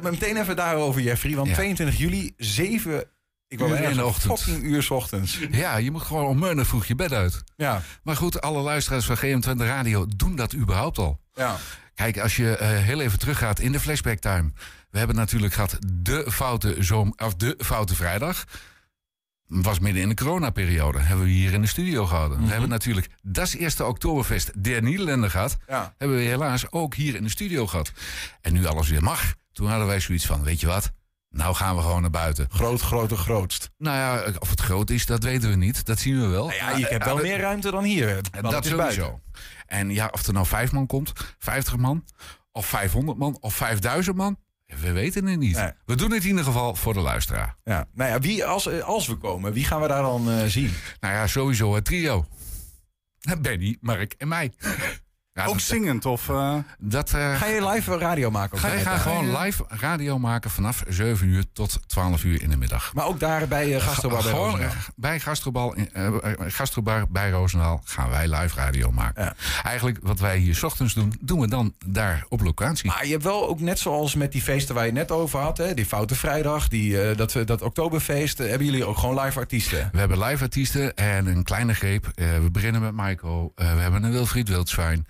Meteen even daarover, Jeffrey. Want Ja. 22 juli, 7 ik bijna in de ochtend. fucking uur ochtends. Ja, je moet gewoon om meunen vroeg je bed uit. Ja. Maar goed, alle luisteraars van GM20 Radio doen dat überhaupt al. Ja. Kijk, als je eh, heel even teruggaat in de flashback time. We hebben natuurlijk gehad de foute, of de foute vrijdag. Was midden in de coronaperiode. Hebben we hier in de studio gehouden. We hebben natuurlijk dat eerste Oktoberfest der Nederlanden gehad. Ja. Hebben we helaas ook hier in de studio gehad. En nu alles weer mag. Toen hadden wij zoiets van, weet je wat? Nou gaan we gewoon naar buiten. Groot, groter, grootst. Nou ja, of het groot is, dat weten we niet. Dat zien we wel. Nou ja, je hebt wel Eh, meer ruimte dan hier. dat is sowieso. En ja, of er nou vijf man komt, 50 man, of 500 man, of 5000 man. We weten het niet. Nee. We doen het in ieder geval voor de luisteraar. Ja. Nou ja, wie, als, eh, als we komen, wie gaan we daar dan eh, zien? Nou ja, sowieso het trio. Benny, Mark en mij. Ja, Ook dat- zingend of... eh, Dat, eh, Ga je live radio maken? de gaan gewoon live radio maken vanaf 7 uur tot 12 uur in de middag. Maar ook daar bij uh, Gastrobar bij Gewoon Roosendaal. bij Gastrobal, in- Gastrobar bij Roosendaal gaan wij live radio maken. Eigenlijk wat wij hier 's ochtends doen, doen we dan daar op locatie. Maar je hebt wel ook net zoals met die feesten waar je net over had, hè, die Foute Vrijdag, die, eh, dat, dat Oktoberfeest, hebben jullie ook gewoon live artiesten? We hebben live artiesten en een kleine greep. Eh, we beginnen met Michael. Eh, we hebben een Wilfried Wildschwein.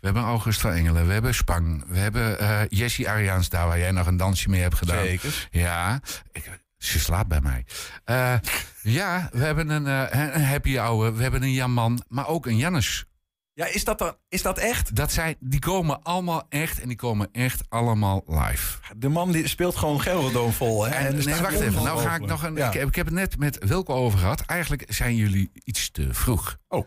We hebben August van Engelen. We hebben Spang. We hebben eh Jessie Ariaans daar waar jij nog een dansje mee hebt gedaan. Zeker. Ja. Ik, Ze slaapt bij mij. Eh, ja, we hebben een, eh, een happy hour. We hebben een Jaman, maar ook een Jannes. Ja, is dat, dan, is dat echt? Dat zijn, die komen allemaal echt en die komen echt allemaal live. De man die speelt gewoon Gelderdoom vol. Hè? En, nee, wacht even. Nou ga ik nog een. Ja. Ik, heb, ik heb het net met Wilco over gehad. Eigenlijk zijn jullie iets te vroeg. Oh.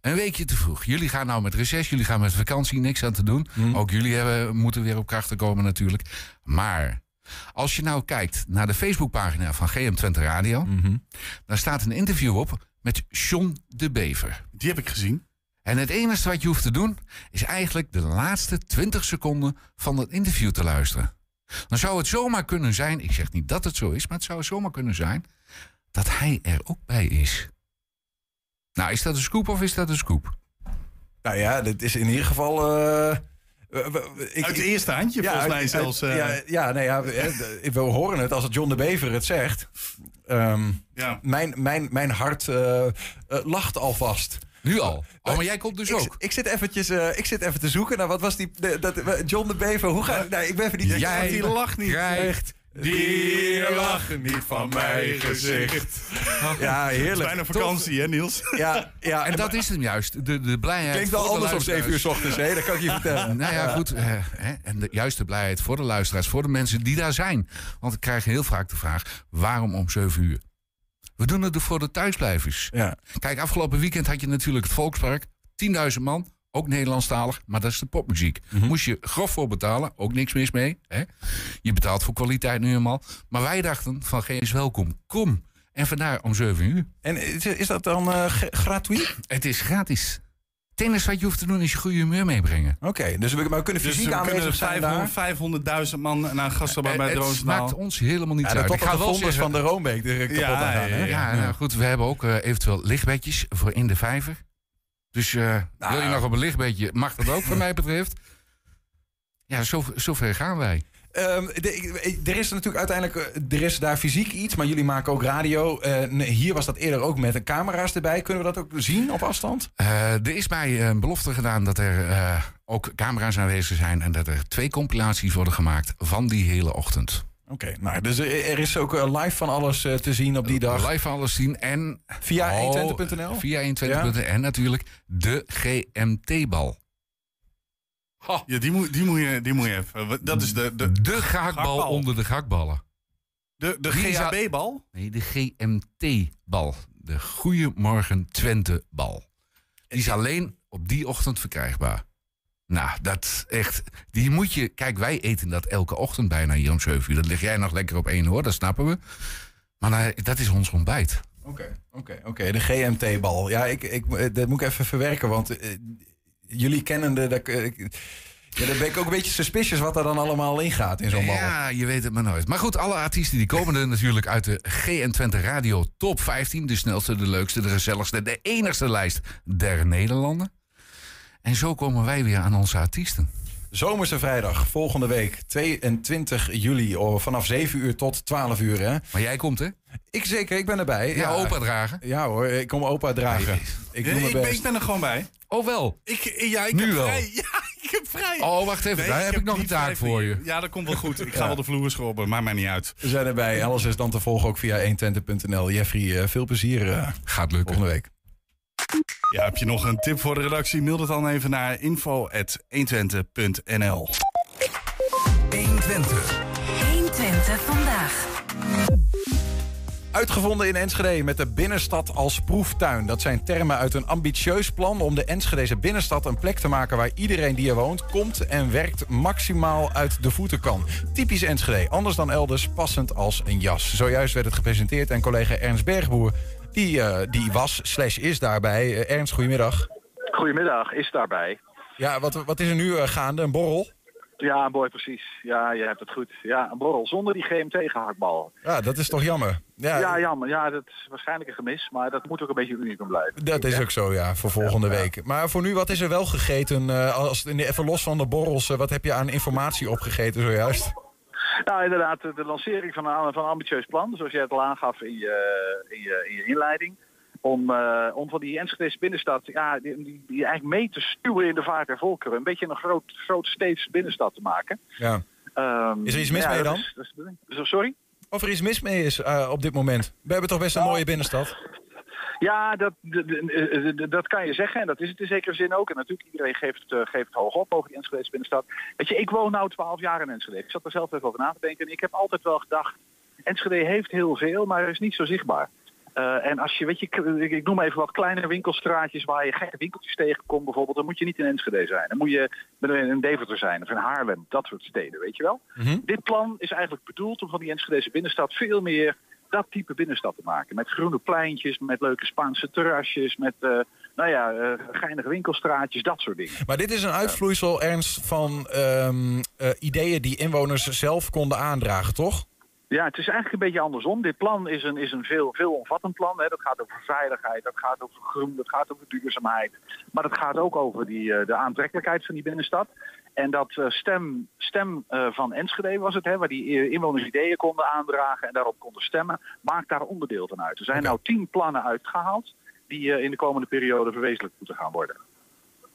Een weekje te vroeg. Jullie gaan nou met reces, jullie gaan met vakantie, niks aan te doen. Mhm. Ook jullie hebben, moeten weer op krachten komen natuurlijk. Maar als je nou kijkt naar de Facebookpagina van GM Twente Radio... Mhm. daar staat een interview op met John de Bever. Die heb ik gezien. En het enige wat je hoeft te doen... is eigenlijk de laatste 20 seconden van het interview te luisteren. Dan zou het zomaar kunnen zijn... ik zeg niet dat het zo is, maar het zou zomaar kunnen zijn... dat hij er ook bij is. Nou, is dat een scoop of is dat een scoop? Nou ja, dit is in ieder geval... eh, ik- Uit de eerste handje, volgens uit- mij uit- zelfs, eh. ja, ja, nee, ja, we, eh, we horen het als het John de Bever het zegt. Ehm, mijn, mijn, mijn hart eh, eh, lacht alvast. Nu al? Oh, maar jij komt dus ik, ook? Ik zit, eventjes, eh, ik zit even te zoeken naar wat was die... de- dat, John de Bever, hoe gaat... Nee, ik ben even niet... Jij die lacht niet. krijgt die lachen niet van mijn gezicht. Ja, heerlijk. Het is bijna vakantie, hè Niels? Ja, ja En dat is hem juist. De, de blijheid. Klinkt wel anders om 7 uur s ochtends, hè? Dat kan ik je vertellen. Nou ja, goed. eh, hè, en de juiste blijheid voor de luisteraars, voor de mensen die daar zijn. Want ik krijg heel vaak de vraag: waarom om 7 uur? We doen het voor de thuisblijvers. Ja. Kijk, afgelopen weekend had je natuurlijk het Volkspark. 10.000 man, ook Nederlandstalig, maar dat is de popmuziek. Mhm. Moest je grof voor betalen, ook niks mis mee. Hè? Je betaalt voor kwaliteit nu eenmaal. Maar wij dachten van geen is welkom. Kom. En vandaar om 7 uur. En is, dat dan eh, g- gratuit? Het is gratis. Het enige wat je hoeft te doen is je goede humeur meebrengen. Oké, dus we, maar we kunnen Dus fysiek we aanwezig kunnen zijn daar. 500 500.000 man naar Gastelbaan bij Eh, het maakt ons helemaal niet Ja, uit. tot Ik ga de wel zeggen- van de Roombeek kapot Ja, aan gaan. ja, hè? Ja, nou goed, we hebben ook eh, eventueel lichtbedjes voor in de vijver. Dus eh, Nou. wil je nog op een lichtbedje, mag dat ook, wat mij betreft. Ja, zo, zo ver gaan wij. Ehm, de- er is natuurlijk uiteindelijk eh, er is daar fysiek iets, maar jullie maken ook radio. Eh, hier was dat eerder ook met camera's erbij. Kunnen we dat ook zien op afstand? Er is mij een belofte gedaan dat er ook camera's aanwezig zijn... en dat er twee compilaties worden gemaakt van die hele ochtend. Oké, nou, dus er er is ook eh, live van alles eh, te zien op die dag. Live alles zien en... Via Oh, 120.nl? Via 120.nl en natuurlijk de GMT-bal. Ja, die moet, die, moet je, die moet je even. Dat is de, de, De gehaktbal onder de gehaktballen. de, de GHB-bal. Nee, de GMT-bal. De Goeiemorgen Twente-bal. Die is alleen op die ochtend verkrijgbaar. Nou, dat echt. Die moet je. Kijk, wij eten dat elke ochtend bijna hier om 7 uur. Dat lig jij nog lekker op één hoor, dat snappen we. Maar nou, dat is ons ontbijt. Oké, oké, oké. De GMT-bal. Ja, ik, ik, eh, dat moet ik even verwerken, want eh, jullie kennende... Dat, eh, ja, dan ben ik ook een beetje suspicious wat er dan allemaal ingaat in zo'n bal. Ja, je weet het maar nooit. Maar goed, alle artiesten die komen er natuurlijk uit de GN Twente Radio Top 15. De snelste, de leukste, de gezelligste, de enigste lijst der Nederlanden. En zo komen wij weer aan onze artiesten. Zomerse vrijdag, volgende week, 22 juli, oh, vanaf 7 uur tot 12 uur. Hè? Maar jij komt, hè? Ik zeker, ik ben erbij. Ja, opa dragen. Ja hoor, ik kom opa dragen. Ik doe Ja, mijn ik, ben, best. ik ben er gewoon bij. Oh wel? Ik, ja, ik Nu heb wel. vrij. Ja, ik heb vrij. Oh, wacht even. daar heb ik nog een niet taak voor je. Ja, dat komt wel goed. Ik ga Ja. wel de vloer schrobben, maakt mij niet uit. We zijn erbij. Alles is dan te volgen ook via 120.nl. Jeffrey, eh, veel plezier eh, Gaat lukken. volgende week. Ja, heb je nog een tip voor de redactie? Mail het dan even naar info.120.nl 120. 120 vandaag. Uitgevonden in Enschede met de binnenstad als proeftuin. Dat zijn termen uit een ambitieus plan om de Enschedeze binnenstad een plek te maken waar iedereen die er woont, komt en werkt maximaal uit de voeten kan. Typisch Enschede, anders dan elders, passend als een jas. Zojuist werd het gepresenteerd en collega Ernst Bergboer, die, eh, die was slash is daarbij. Eh, Ernst, goedemiddag. Goedemiddag, is daarbij. Ja, wat, wat is er nu eh, gaande? Een borrel? Ja, mooi precies. Ja, je hebt het goed. Ja, een borrel zonder die GMT-gehaktbal. Ja, dat is toch jammer. Ja, Ja, jammer. Ja, dat is waarschijnlijk een gemis, maar dat moet ook een beetje unicum blijven. Dat is ook zo, ja, voor volgende week. Maar voor nu, wat is er wel gegeten? als, even los van de borrels, wat heb je aan informatie opgegeten zojuist? Nou, inderdaad, de lancering van een, van een ambitieus plan, zoals jij het al aangaf in je, in je, in je inleiding. Om, eh, om van die Enschedese binnenstad, ja, die, die, die eigenlijk mee te stuwen in de vaart der volkeren. Een beetje een groot, groot steeds binnenstad te maken. Ja. Ehm, Is er iets mis ja, mee dan? is- is Sorry? Of er iets mis mee is eh, op dit moment. We hebben toch best een mooie binnenstad? Ja, dat, dat kan je zeggen en dat is het in zekere zin ook. En natuurlijk, iedereen geeft, het, eh, geeft het hoog op over die Enschede binnenstad. Weet je, ik woon nu 12 jaar in Enschede. Ik zat er zelf even over na te denken. En ik heb altijd wel gedacht, Enschede heeft heel veel, maar is niet zo zichtbaar. Eh, en als je, weet je, ik, ik noem even wat kleine winkelstraatjes waar je gekke winkeltjes tegenkomt bijvoorbeeld, dan moet je niet in Enschede zijn. Dan moet je in Deventer zijn of in Haarlem, dat soort steden, weet je wel. Dit plan is eigenlijk bedoeld om van die Enschedese binnenstad veel meer dat type binnenstad te maken. Met groene pleintjes, met leuke Spaanse terrasjes, met eh, nou ja, eh, geinige winkelstraatjes, dat soort dingen. Maar dit is een uitvloeisel, Ernst, van ehm, eh, ideeën die inwoners zelf konden aandragen, toch? Ja, het is eigenlijk een beetje andersom. Dit plan is een, is een veel, veelomvattend plan. Hè. Dat gaat over veiligheid, dat gaat over groen, dat gaat over duurzaamheid. Maar dat gaat ook over die, eh, de aantrekkelijkheid van die binnenstad. En dat eh, stem, stem eh, van Enschede was het, hè, waar die inwoners ideeën konden aandragen en daarop konden stemmen, maakt daar onderdeel van uit. Er zijn nou tien plannen uitgehaald die in de komende periode verwezenlijkt moeten gaan worden.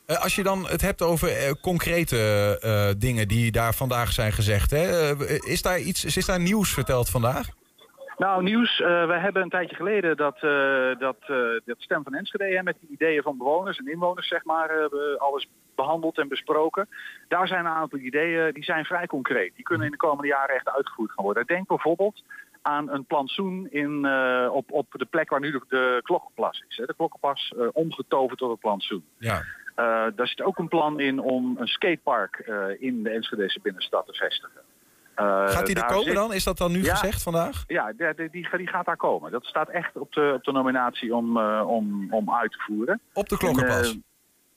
Eh, als je dan het hebt over eh, concrete eh, dingen die daar vandaag zijn gezegd, hè, is, daar iets, is daar nieuws verteld vandaag? Nou, nieuws. we hebben een tijdje geleden dat, dat, dat Stem van Enschede... Hè, met die ideeën van bewoners en inwoners, zeg maar, alles behandeld en besproken. Daar zijn een aantal ideeën, die zijn vrij concreet. Die kunnen in de komende jaren echt uitgevoerd gaan worden. Denk bijvoorbeeld aan een plantsoen in, op, op de plek waar nu de, de klokkenplas is. Hè. De klokkenplas eh, omgetoverd tot een plantsoen. Ja. Eh, daar zit ook een plan in om een skatepark eh, in de Enschedese binnenstad te vestigen. Eh, Gaat die er komen zit- dan? Is dat dan nu Ja. gezegd vandaag? Ja, die, die, gaat daar komen. Dat staat echt op de, op de nominatie om, om, om uit te voeren. Op de Klokkenplas? En,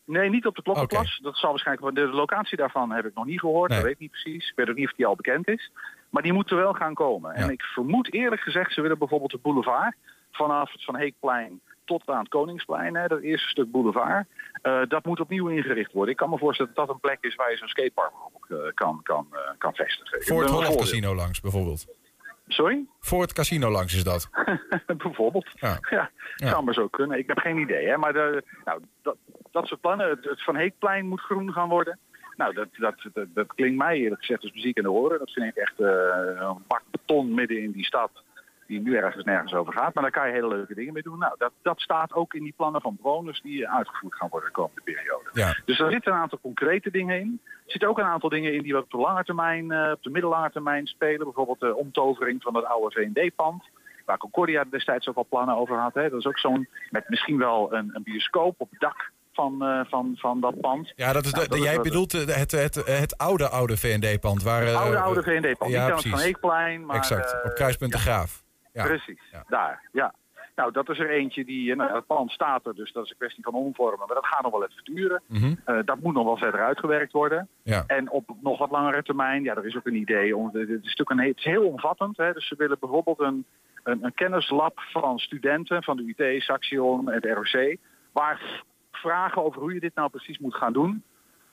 eh, nee, niet op de Klokkenplas. Dat zal waarschijnlijk... De locatie daarvan heb ik nog niet gehoord. Dat weet ik niet precies. Ik weet ook niet of die al bekend is. Maar die moeten wel gaan komen. En ik vermoed eerlijk gezegd, ze willen bijvoorbeeld de boulevard... vanaf het Van Heekplein tot aan het Koningsplein, hè, dat eerste stuk boulevard... eh, dat moet opnieuw ingericht worden. Ik kan me voorstellen dat dat een plek is waar je zo'n skatepark eh, kan, kan, eh, kan vestigen. Voor het Holland. Casino langs bijvoorbeeld? Sorry? Voor het casino langs is dat? Bijvoorbeeld. Ja. Ja, zou maar zo kunnen. Ik heb geen idee. Hè? Maar de, nou, dat, dat soort plannen. Het, het Van Heekplein moet groen gaan worden. Nou, dat, dat, dat, dat klinkt mij eerlijk gezegd als muziek in de oren. Dat vind ik echt een bak beton midden in die stad. Die nu ergens nergens over gaat. Maar daar kan je hele leuke dingen mee doen. Nou, dat, dat staat ook in die plannen van bewoners die uitgevoerd gaan worden de komende periode. Ja. Dus er zitten een aantal concrete dingen in. Er zitten ook een aantal dingen in die we op de lange termijn, eh, op de middellange termijn spelen. Bijvoorbeeld de omtovering van het oude V&D-pand. Waar Concordia destijds ook al plannen over had. Hè. Dat is ook zo'n, met misschien wel een, een bioscoop op het dak van, eh, van, van dat pand. Ja, dat is Nou, de, de- jij bedoelt eh, het, het, het, oude, oude V&D-pand. Waar, Het eh, oude, oude V&D-pand. Ja, Niet aan het Van precies. Heekplein, maar... exact, eh, op Kruispunt de Graaf. Ja. Precies, daar, ja. Nou, dat is er eentje die... eh, Nou, het pand staat er, dus dat is een kwestie van omvormen. Maar dat gaat nog wel even duren. Mhm. Eh, dat moet nog wel verder uitgewerkt worden. Ja. En op nog wat langere termijn, ja, er is ook een idee. Om, het, is natuurlijk een, het is heel omvattend. Hè, dus ze willen bijvoorbeeld een, een, een kennislab van studenten van de UT, Saxion en het ROC. Waar vragen over hoe je dit nou precies moet gaan doen.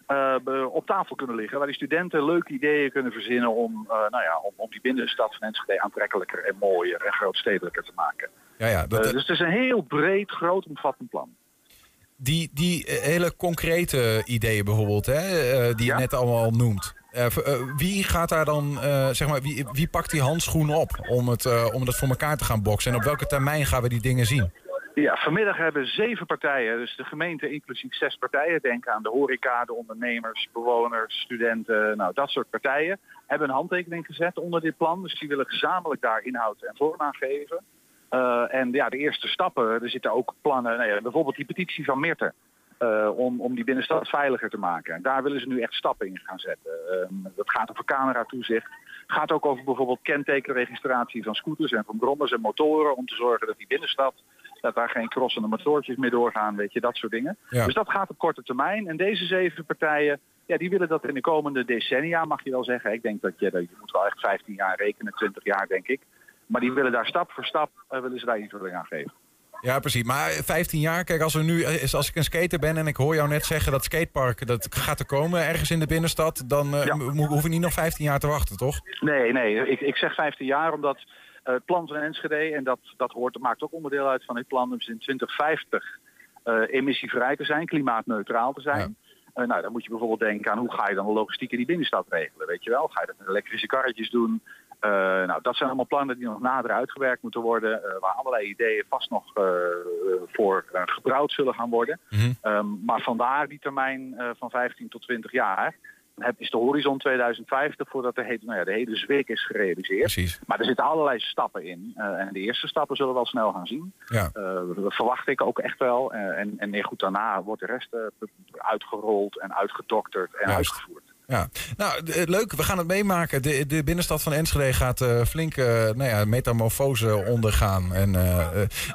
Eh, be- op tafel kunnen liggen. Waar die studenten leuke ideeën kunnen verzinnen om, eh, nou ja, om, om die binnenstad van Enschede aantrekkelijker en mooier en grootstedelijker te maken. Ja, ja, dat, Eh, dus het is een heel breed, groot, omvattend plan. Die, die eh, hele concrete ideeën bijvoorbeeld, hè, eh, die je net allemaal noemt. Eh, eh, wie gaat daar dan, eh, zeg maar, wie, wie pakt die handschoen op om het, eh, om dat voor elkaar te gaan boksen? En op welke termijn gaan we die dingen zien? Ja, vanmiddag hebben zeven partijen, dus de gemeente inclusief zes partijen, denk aan de horeca, de ondernemers, bewoners, studenten, nou dat soort partijen, hebben een handtekening gezet onder dit plan. Dus die willen gezamenlijk daar inhoud en vorm aan geven. Eh, en ja, de eerste stappen, er zitten ook plannen, nou bijvoorbeeld die petitie van Mirte. eh, om, om die binnenstad veiliger te maken. En daar willen ze nu echt stappen in gaan zetten. Ehm, dat gaat over cameratoezicht. gaat ook over bijvoorbeeld kentekenregistratie van scooters en van brommers en motoren. Om te zorgen dat die binnenstad, dat daar geen crossende motortjes meer doorgaan. Weet je, dat soort dingen. Ja. Dus dat gaat op korte termijn. En deze zeven partijen, ja, die willen dat in de komende decennia, mag je wel zeggen. Ik denk dat je, dat je moet wel echt 15 jaar rekenen, 20 jaar denk ik. Maar die willen daar stap voor stap, eh, willen ze daar invulling aan geven. Ja, precies. Maar 15 jaar, kijk, als, we nu, eh, als ik een skater ben en ik hoor jou net zeggen dat skatepark dat gaat er komen ergens in de binnenstad, dan eh, hoef ik niet nog 15 jaar te wachten, toch? Nee, nee, ik, ik zeg 15 jaar omdat het plan van Enschede, en dat, dat hoort, maakt ook onderdeel uit van dit plan, om in 2050 eh, emissievrij te zijn, klimaatneutraal te zijn. Eh, nou, dan moet je bijvoorbeeld denken aan hoe ga je dan de logistiek in die binnenstad regelen, weet je wel? Ga je dat met elektrische karretjes doen? Eh, nou, dat zijn allemaal plannen die nog nader uitgewerkt moeten worden, eh, waar allerlei ideeën vast nog eh, voor eh, gebrouwd zullen gaan worden. Ehm, maar vandaar die termijn eh, van 15 tot 20 jaar. Is de horizon 2050 voordat de, hele, nou ja, de hele zwik is gerealiseerd. Precies. Maar er zitten allerlei stappen in. eh, en de eerste stappen zullen we wel snel gaan zien. Ja. Eh, dat verwacht ik ook echt wel. Eh, en, en goed, daarna wordt de rest uitgerold en uitgedokterd en Juist. uitgevoerd. Ja, nou leuk. We gaan het meemaken. De, de binnenstad van Enschede gaat eh flink nou ja, metamorfose ondergaan. En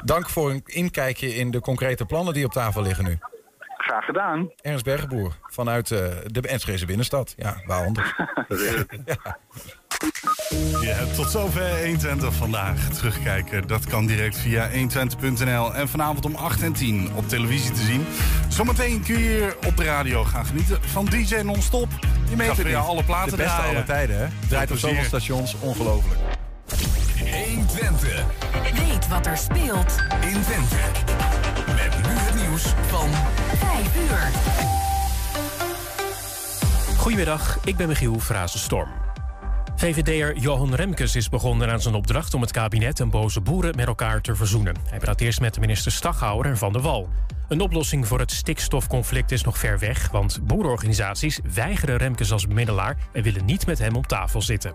dank voor een inkijkje in de concrete plannen die op tafel liggen nu. Graag gedaan. Ernst Bergenboer vanuit eh, de Enschedese binnenstad. Ja, waar anders. Ja, tot zover 120 vandaag. Terugkijken, dat kan direct via 120.nl. En vanavond om 8 en 10 op televisie te zien. Zometeen kun je hier op de radio gaan genieten van DJ Non-Stop. Je meet weer alle platen De beste draaien. aller tijden, hè? Draait op zoveel stations. Ongelooflijk. 120. Weet wat er speelt in Twente. Van 5 uur. Goedemiddag, ik ben Michiel Frazenstorm. VVD'er Johan Remkes is begonnen aan zijn opdracht om het kabinet en boze boeren met elkaar te verzoenen. Hij praat eerst met de minister Staghouwer en Van der Wal. Een oplossing voor het stikstofconflict is nog ver weg, want boerenorganisaties weigeren Remkes als bemiddelaar en willen niet met hem om tafel zitten.